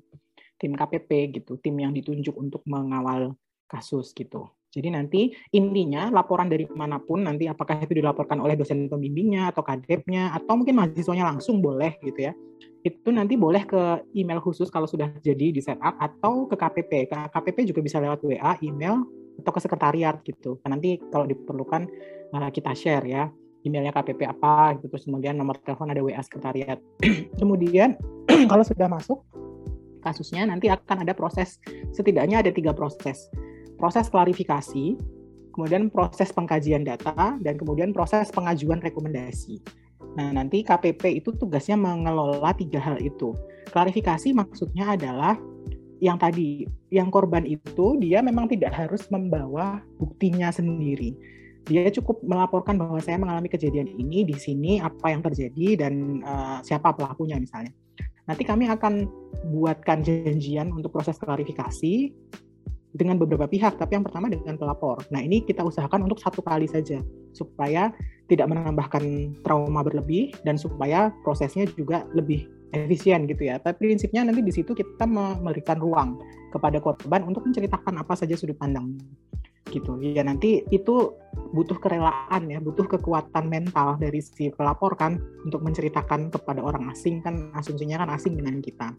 tim KPP gitu, tim yang ditunjuk untuk mengawal kasus gitu. Jadi nanti intinya laporan dari mana pun nanti apakah itu dilaporkan oleh dosen pembimbingnya atau kadepnya atau mungkin mahasiswanya langsung boleh gitu ya. Itu nanti boleh ke email khusus kalau sudah jadi di setup atau ke KPP. Ke KPP juga bisa lewat WA, email atau ke sekretariat gitu. Nanti kalau diperlukan eh, kita share ya emailnya KPP apa gitu terus kemudian nomor telepon ada WA sekretariat. kemudian kalau sudah masuk kasusnya nanti akan ada proses. Setidaknya ada tiga proses. Proses klarifikasi kemudian proses pengkajian data dan kemudian proses pengajuan rekomendasi. Nah nanti KPP itu tugasnya mengelola tiga hal itu. Klarifikasi maksudnya adalah yang tadi yang korban itu dia memang tidak harus membawa buktinya sendiri. Dia cukup melaporkan bahwa saya mengalami kejadian ini di sini apa yang terjadi dan uh, siapa pelakunya misalnya. Nanti kami akan buatkan janjian untuk proses klarifikasi dengan beberapa pihak, tapi yang pertama dengan pelapor. Nah ini kita usahakan untuk satu kali saja supaya tidak menambahkan trauma berlebih dan supaya prosesnya juga lebih efisien gitu ya. Tapi prinsipnya nanti di situ kita memberikan ruang kepada korban untuk menceritakan apa saja sudut pandang gitu ya nanti itu butuh kerelaan ya butuh kekuatan mental dari si pelapor kan untuk menceritakan kepada orang asing kan asumsinya kan asing dengan kita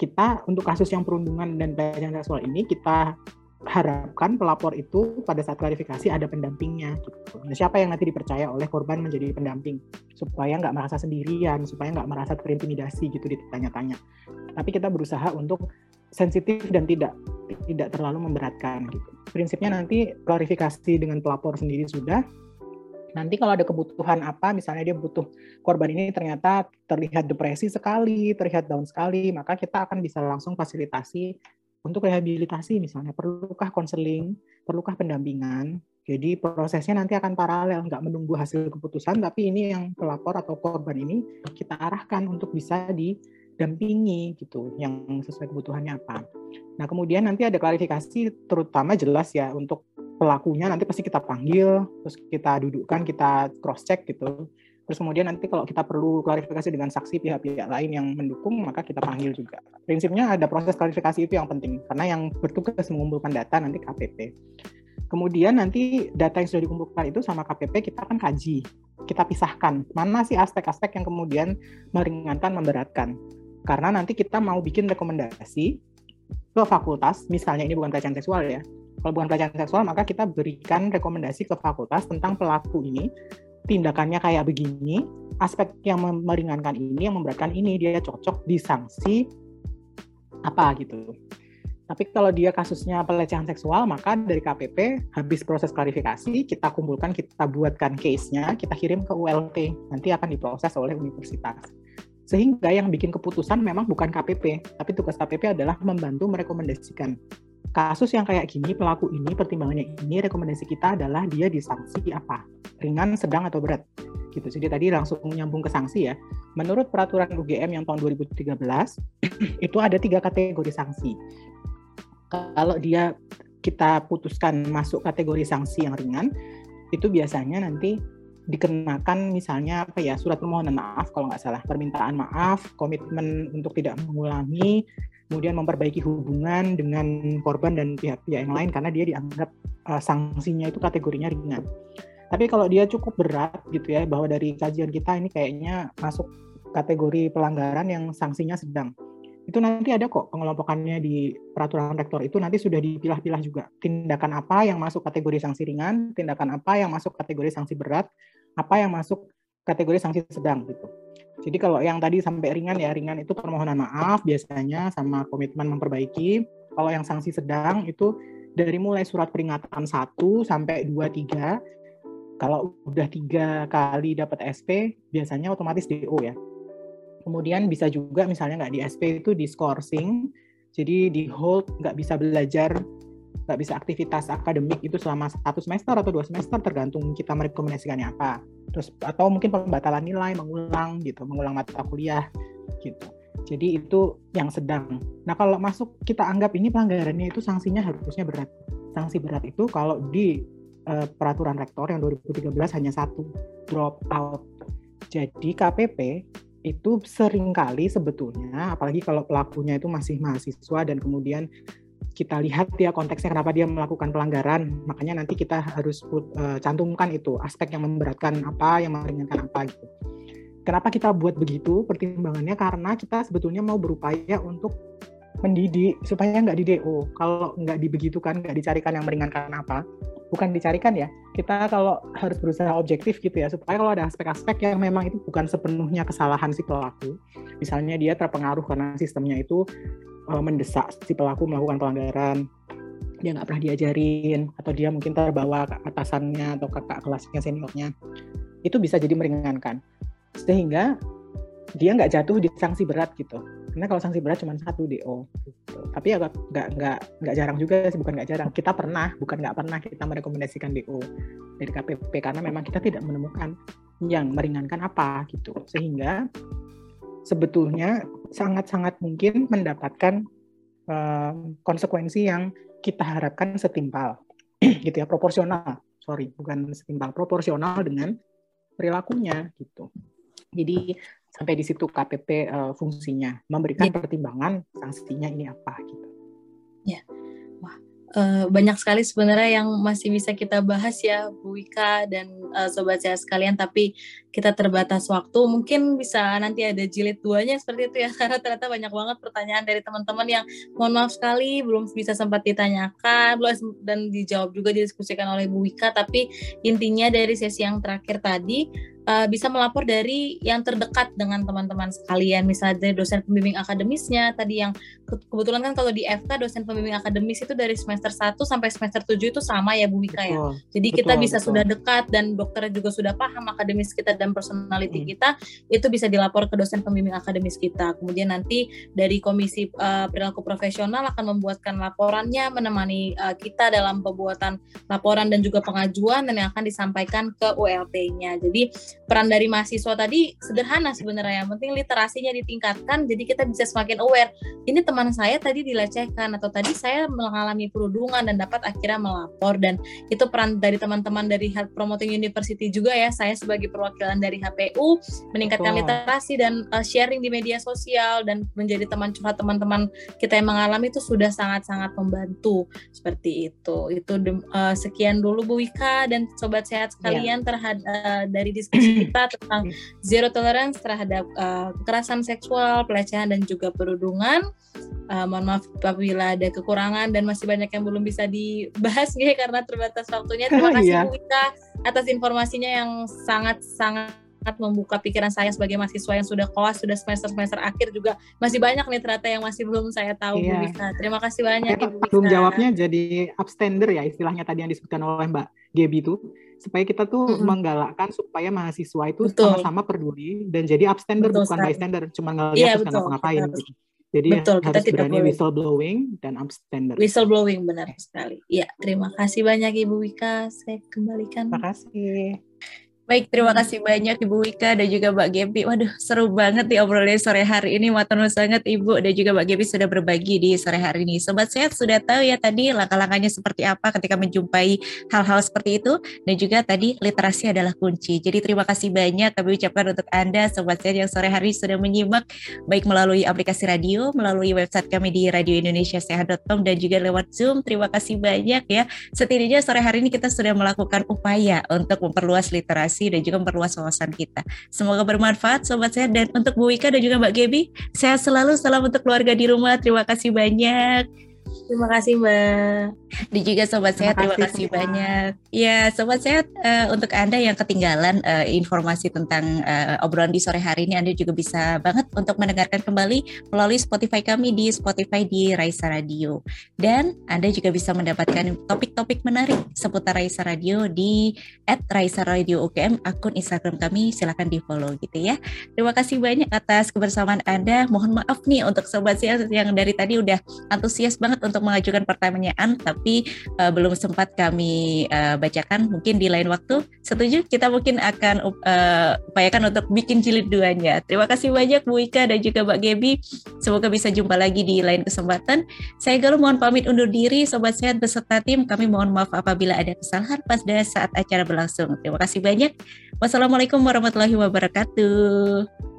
kita untuk kasus yang perundungan dan pelecehan seksual ini kita harapkan pelapor itu pada saat klarifikasi ada pendampingnya gitu. Nah, siapa yang nanti dipercaya oleh korban menjadi pendamping supaya nggak merasa sendirian, supaya nggak merasa terintimidasi gitu ditanya-tanya. Tapi kita berusaha untuk sensitif dan tidak tidak terlalu memberatkan gitu. Prinsipnya nanti klarifikasi dengan pelapor sendiri sudah. Nanti kalau ada kebutuhan apa, misalnya dia butuh korban ini ternyata terlihat depresi sekali, terlihat down sekali, maka kita akan bisa langsung fasilitasi untuk rehabilitasi misalnya. Perlukah konseling, perlukah pendampingan. Jadi prosesnya nanti akan paralel, nggak menunggu hasil keputusan, tapi ini yang pelapor atau korban ini kita arahkan untuk bisa di dampingi gitu yang sesuai kebutuhannya apa. Nah, kemudian nanti ada klarifikasi terutama jelas ya untuk pelakunya nanti pasti kita panggil, terus kita dudukkan, kita cross check gitu. Terus kemudian nanti kalau kita perlu klarifikasi dengan saksi pihak-pihak lain yang mendukung, maka kita panggil juga. Prinsipnya ada proses klarifikasi itu yang penting, karena yang bertugas mengumpulkan data nanti KPP. Kemudian nanti data yang sudah dikumpulkan itu sama KPP kita akan kaji, kita pisahkan mana sih aspek-aspek yang kemudian meringankan, memberatkan. Karena nanti kita mau bikin rekomendasi ke fakultas, misalnya ini bukan pelecehan seksual ya. Kalau bukan pelecehan seksual, maka kita berikan rekomendasi ke fakultas tentang pelaku ini, tindakannya kayak begini, aspek yang meringankan ini, yang memberatkan ini, dia cocok disanksi apa gitu. Tapi kalau dia kasusnya pelecehan seksual, maka dari KPP habis proses klarifikasi, kita kumpulkan, kita buatkan case-nya, kita kirim ke ULT, nanti akan diproses oleh universitas. Sehingga yang bikin keputusan memang bukan KPP, tapi tugas KPP adalah membantu merekomendasikan. Kasus yang kayak gini, pelaku ini, pertimbangannya ini, rekomendasi kita adalah dia disanksi apa? Ringan, sedang, atau berat? Gitu. Jadi tadi langsung nyambung ke sanksi ya. Menurut peraturan UGM yang tahun 2013, itu ada tiga kategori sanksi. Kalau dia kita putuskan masuk kategori sanksi yang ringan, itu biasanya nanti dikenakan misalnya apa ya surat permohonan maaf kalau nggak salah permintaan maaf komitmen untuk tidak mengulangi kemudian memperbaiki hubungan dengan korban dan pihak-pihak yang lain karena dia dianggap uh, sanksinya itu kategorinya ringan. Tapi kalau dia cukup berat gitu ya bahwa dari kajian kita ini kayaknya masuk kategori pelanggaran yang sanksinya sedang itu nanti ada kok pengelompokannya di peraturan rektor itu nanti sudah dipilah-pilah juga tindakan apa yang masuk kategori sanksi ringan, tindakan apa yang masuk kategori sanksi berat, apa yang masuk kategori sanksi sedang gitu. Jadi kalau yang tadi sampai ringan ya ringan itu permohonan maaf biasanya sama komitmen memperbaiki. Kalau yang sanksi sedang itu dari mulai surat peringatan 1 sampai 2 3 kalau udah tiga kali dapat SP biasanya otomatis DO ya Kemudian bisa juga misalnya nggak di SP itu di scoring, jadi di hold nggak bisa belajar, nggak bisa aktivitas akademik itu selama satu semester atau dua semester tergantung kita merekomendasikannya apa. Terus atau mungkin pembatalan nilai, mengulang gitu, mengulang mata kuliah gitu. Jadi itu yang sedang. Nah kalau masuk kita anggap ini pelanggarannya itu sanksinya harusnya berat. Sanksi berat itu kalau di uh, peraturan rektor yang 2013 hanya satu drop out. Jadi KPP itu sering kali sebetulnya apalagi kalau pelakunya itu masih mahasiswa dan kemudian kita lihat ya konteksnya kenapa dia melakukan pelanggaran makanya nanti kita harus uh, cantumkan itu aspek yang memberatkan apa yang meringankan apa gitu. Kenapa kita buat begitu pertimbangannya? Karena kita sebetulnya mau berupaya untuk mendidik supaya nggak di DO kalau nggak dibegitukan nggak dicarikan yang meringankan apa bukan dicarikan ya. Kita kalau harus berusaha objektif gitu ya supaya kalau ada aspek-aspek yang memang itu bukan sepenuhnya kesalahan si pelaku misalnya dia terpengaruh karena sistemnya itu uh, mendesak si pelaku melakukan pelanggaran dia nggak pernah diajarin atau dia mungkin terbawa ke atasannya atau kakak kelasnya seniornya itu bisa jadi meringankan. Sehingga dia nggak jatuh di sanksi berat gitu Karena kalau sanksi berat cuma satu DO. Tapi ya nggak nggak nggak jarang juga sih, bukan nggak jarang. Kita pernah, bukan nggak pernah kita merekomendasikan DO dari KPP karena memang kita tidak menemukan yang meringankan apa gitu. Sehingga sebetulnya sangat-sangat mungkin mendapatkan uh, konsekuensi yang kita harapkan setimpal, gitu ya, proporsional. Sorry, bukan setimpal, proporsional dengan perilakunya gitu. Jadi sampai di situ KPP uh, eh, fungsinya. Memberikan ya. pertimbangan sanksinya ini apa gitu. Ya, uh, banyak sekali sebenarnya yang masih bisa kita bahas ya Bu Wika dan uh, sobat saya sekalian. Tapi kita terbatas waktu. Mungkin bisa nanti ada jilid duanya seperti itu ya karena ternyata banyak banget pertanyaan dari teman-teman yang mohon maaf sekali belum bisa sempat ditanyakan dan dijawab juga didiskusikan oleh Bu Wika. Tapi intinya dari sesi yang terakhir tadi uh, bisa melapor dari yang terdekat dengan teman-teman sekalian. Misalnya dari dosen pembimbing akademisnya tadi yang ke kebetulan kan kalau di FK dosen pembimbing akademis itu dari semester 1 sampai semester 7 itu sama ya Bu Wika ya? Jadi betul, kita bisa betul. sudah dekat dan dokter juga sudah paham akademis kita dan personality hmm. kita itu bisa dilapor ke dosen pembimbing akademis kita. Kemudian nanti dari komisi uh, perilaku profesional akan membuatkan laporannya menemani uh, kita dalam pembuatan laporan dan juga pengajuan dan yang akan disampaikan ke ULT-nya jadi peran dari mahasiswa tadi sederhana sebenarnya. Yang penting literasinya ditingkatkan jadi kita bisa semakin aware. Ini teman saya tadi dilecehkan atau tadi saya mengalami perundungan dan dapat akhirnya melapor. Dan itu peran dari teman-teman dari Health Promoting University juga ya. Saya sebagai perwakilan dari HPU meningkatkan oh. literasi dan uh, sharing di media sosial. Dan menjadi teman curhat teman-teman kita yang mengalami itu sudah sangat-sangat membantu. Seperti itu. Itu uh, sekian dulu Bu Wika. Dan sobat sehat sekalian yeah. terhadap uh, dari diskusi kita tentang zero tolerance terhadap uh, kekerasan seksual, pelecehan dan juga perundungan. Uh, mohon maaf apabila ada kekurangan dan masih banyak yang belum bisa dibahas nih karena terbatas waktunya. Terima kasih yeah. Bu Wika atas informasinya yang sangat sangat membuka pikiran saya sebagai mahasiswa yang sudah koas, sudah semester-semester akhir juga masih banyak nih ternyata yang masih belum saya tahu iya. Bu Wika. Terima kasih banyak Ibu Wika. Belum jawabnya jadi abstender ya istilahnya tadi yang disebutkan oleh Mbak Gebi itu supaya kita tuh mm -hmm. menggalakkan supaya mahasiswa itu sama-sama peduli dan jadi abstender betul, bukan bystander cuma ngeliat iya, terus nggak ngapain gitu. Jadi betul, harus kita berani boleh. whistleblowing dan abstender. Whistleblowing benar sekali. Iya, terima kasih banyak Ibu Wika. Saya kembalikan. Terima kasih. Baik, terima kasih banyak Ibu Wika dan juga Mbak Gebi. Waduh, seru banget di obrolan sore hari ini. Matur sangat Ibu dan juga Mbak Gebi sudah berbagi di sore hari ini. Sobat Sehat sudah tahu ya tadi langkah-langkahnya seperti apa ketika menjumpai hal-hal seperti itu. Dan juga tadi literasi adalah kunci. Jadi terima kasih banyak kami ucapkan untuk Anda Sobat Sehat yang sore hari sudah menyimak baik melalui aplikasi radio, melalui website kami di radioindonesiasehat.com dan juga lewat Zoom. Terima kasih banyak ya. Setidaknya sore hari ini kita sudah melakukan upaya untuk memperluas literasi dan juga memperluas wawasan kita. Semoga bermanfaat Sobat Sehat dan untuk Bu Wika dan juga Mbak Gebi, sehat selalu, salam untuk keluarga di rumah. Terima kasih banyak. Terima kasih Mbak. Dan juga Sobat Sehat, terima kasih, terima kasih banyak. Ya Sobat Sehat, uh, untuk Anda yang ketinggalan uh, informasi tentang uh, obrolan di sore hari ini, Anda juga bisa banget untuk mendengarkan kembali melalui Spotify kami di Spotify di Raisa Radio. Dan Anda juga bisa mendapatkan topik-topik menarik seputar Raisa Radio di at Raisa Radio UKM, akun Instagram kami, silahkan di follow gitu ya. Terima kasih banyak atas kebersamaan Anda. Mohon maaf nih untuk Sobat Sehat yang dari tadi udah antusias banget untuk mengajukan pertanyaan tapi uh, belum sempat kami uh, bacakan. Mungkin di lain waktu. Setuju? Kita mungkin akan uh, upayakan untuk bikin jilid duanya. Terima kasih banyak Bu Ika dan juga Mbak Gebi semoga bisa jumpa lagi di lain kesempatan. Saya Galuh mohon pamit undur diri. Sobat Sehat beserta tim kami mohon maaf apabila ada kesalahan pada saat acara berlangsung. Terima kasih banyak. Wassalamualaikum warahmatullahi wabarakatuh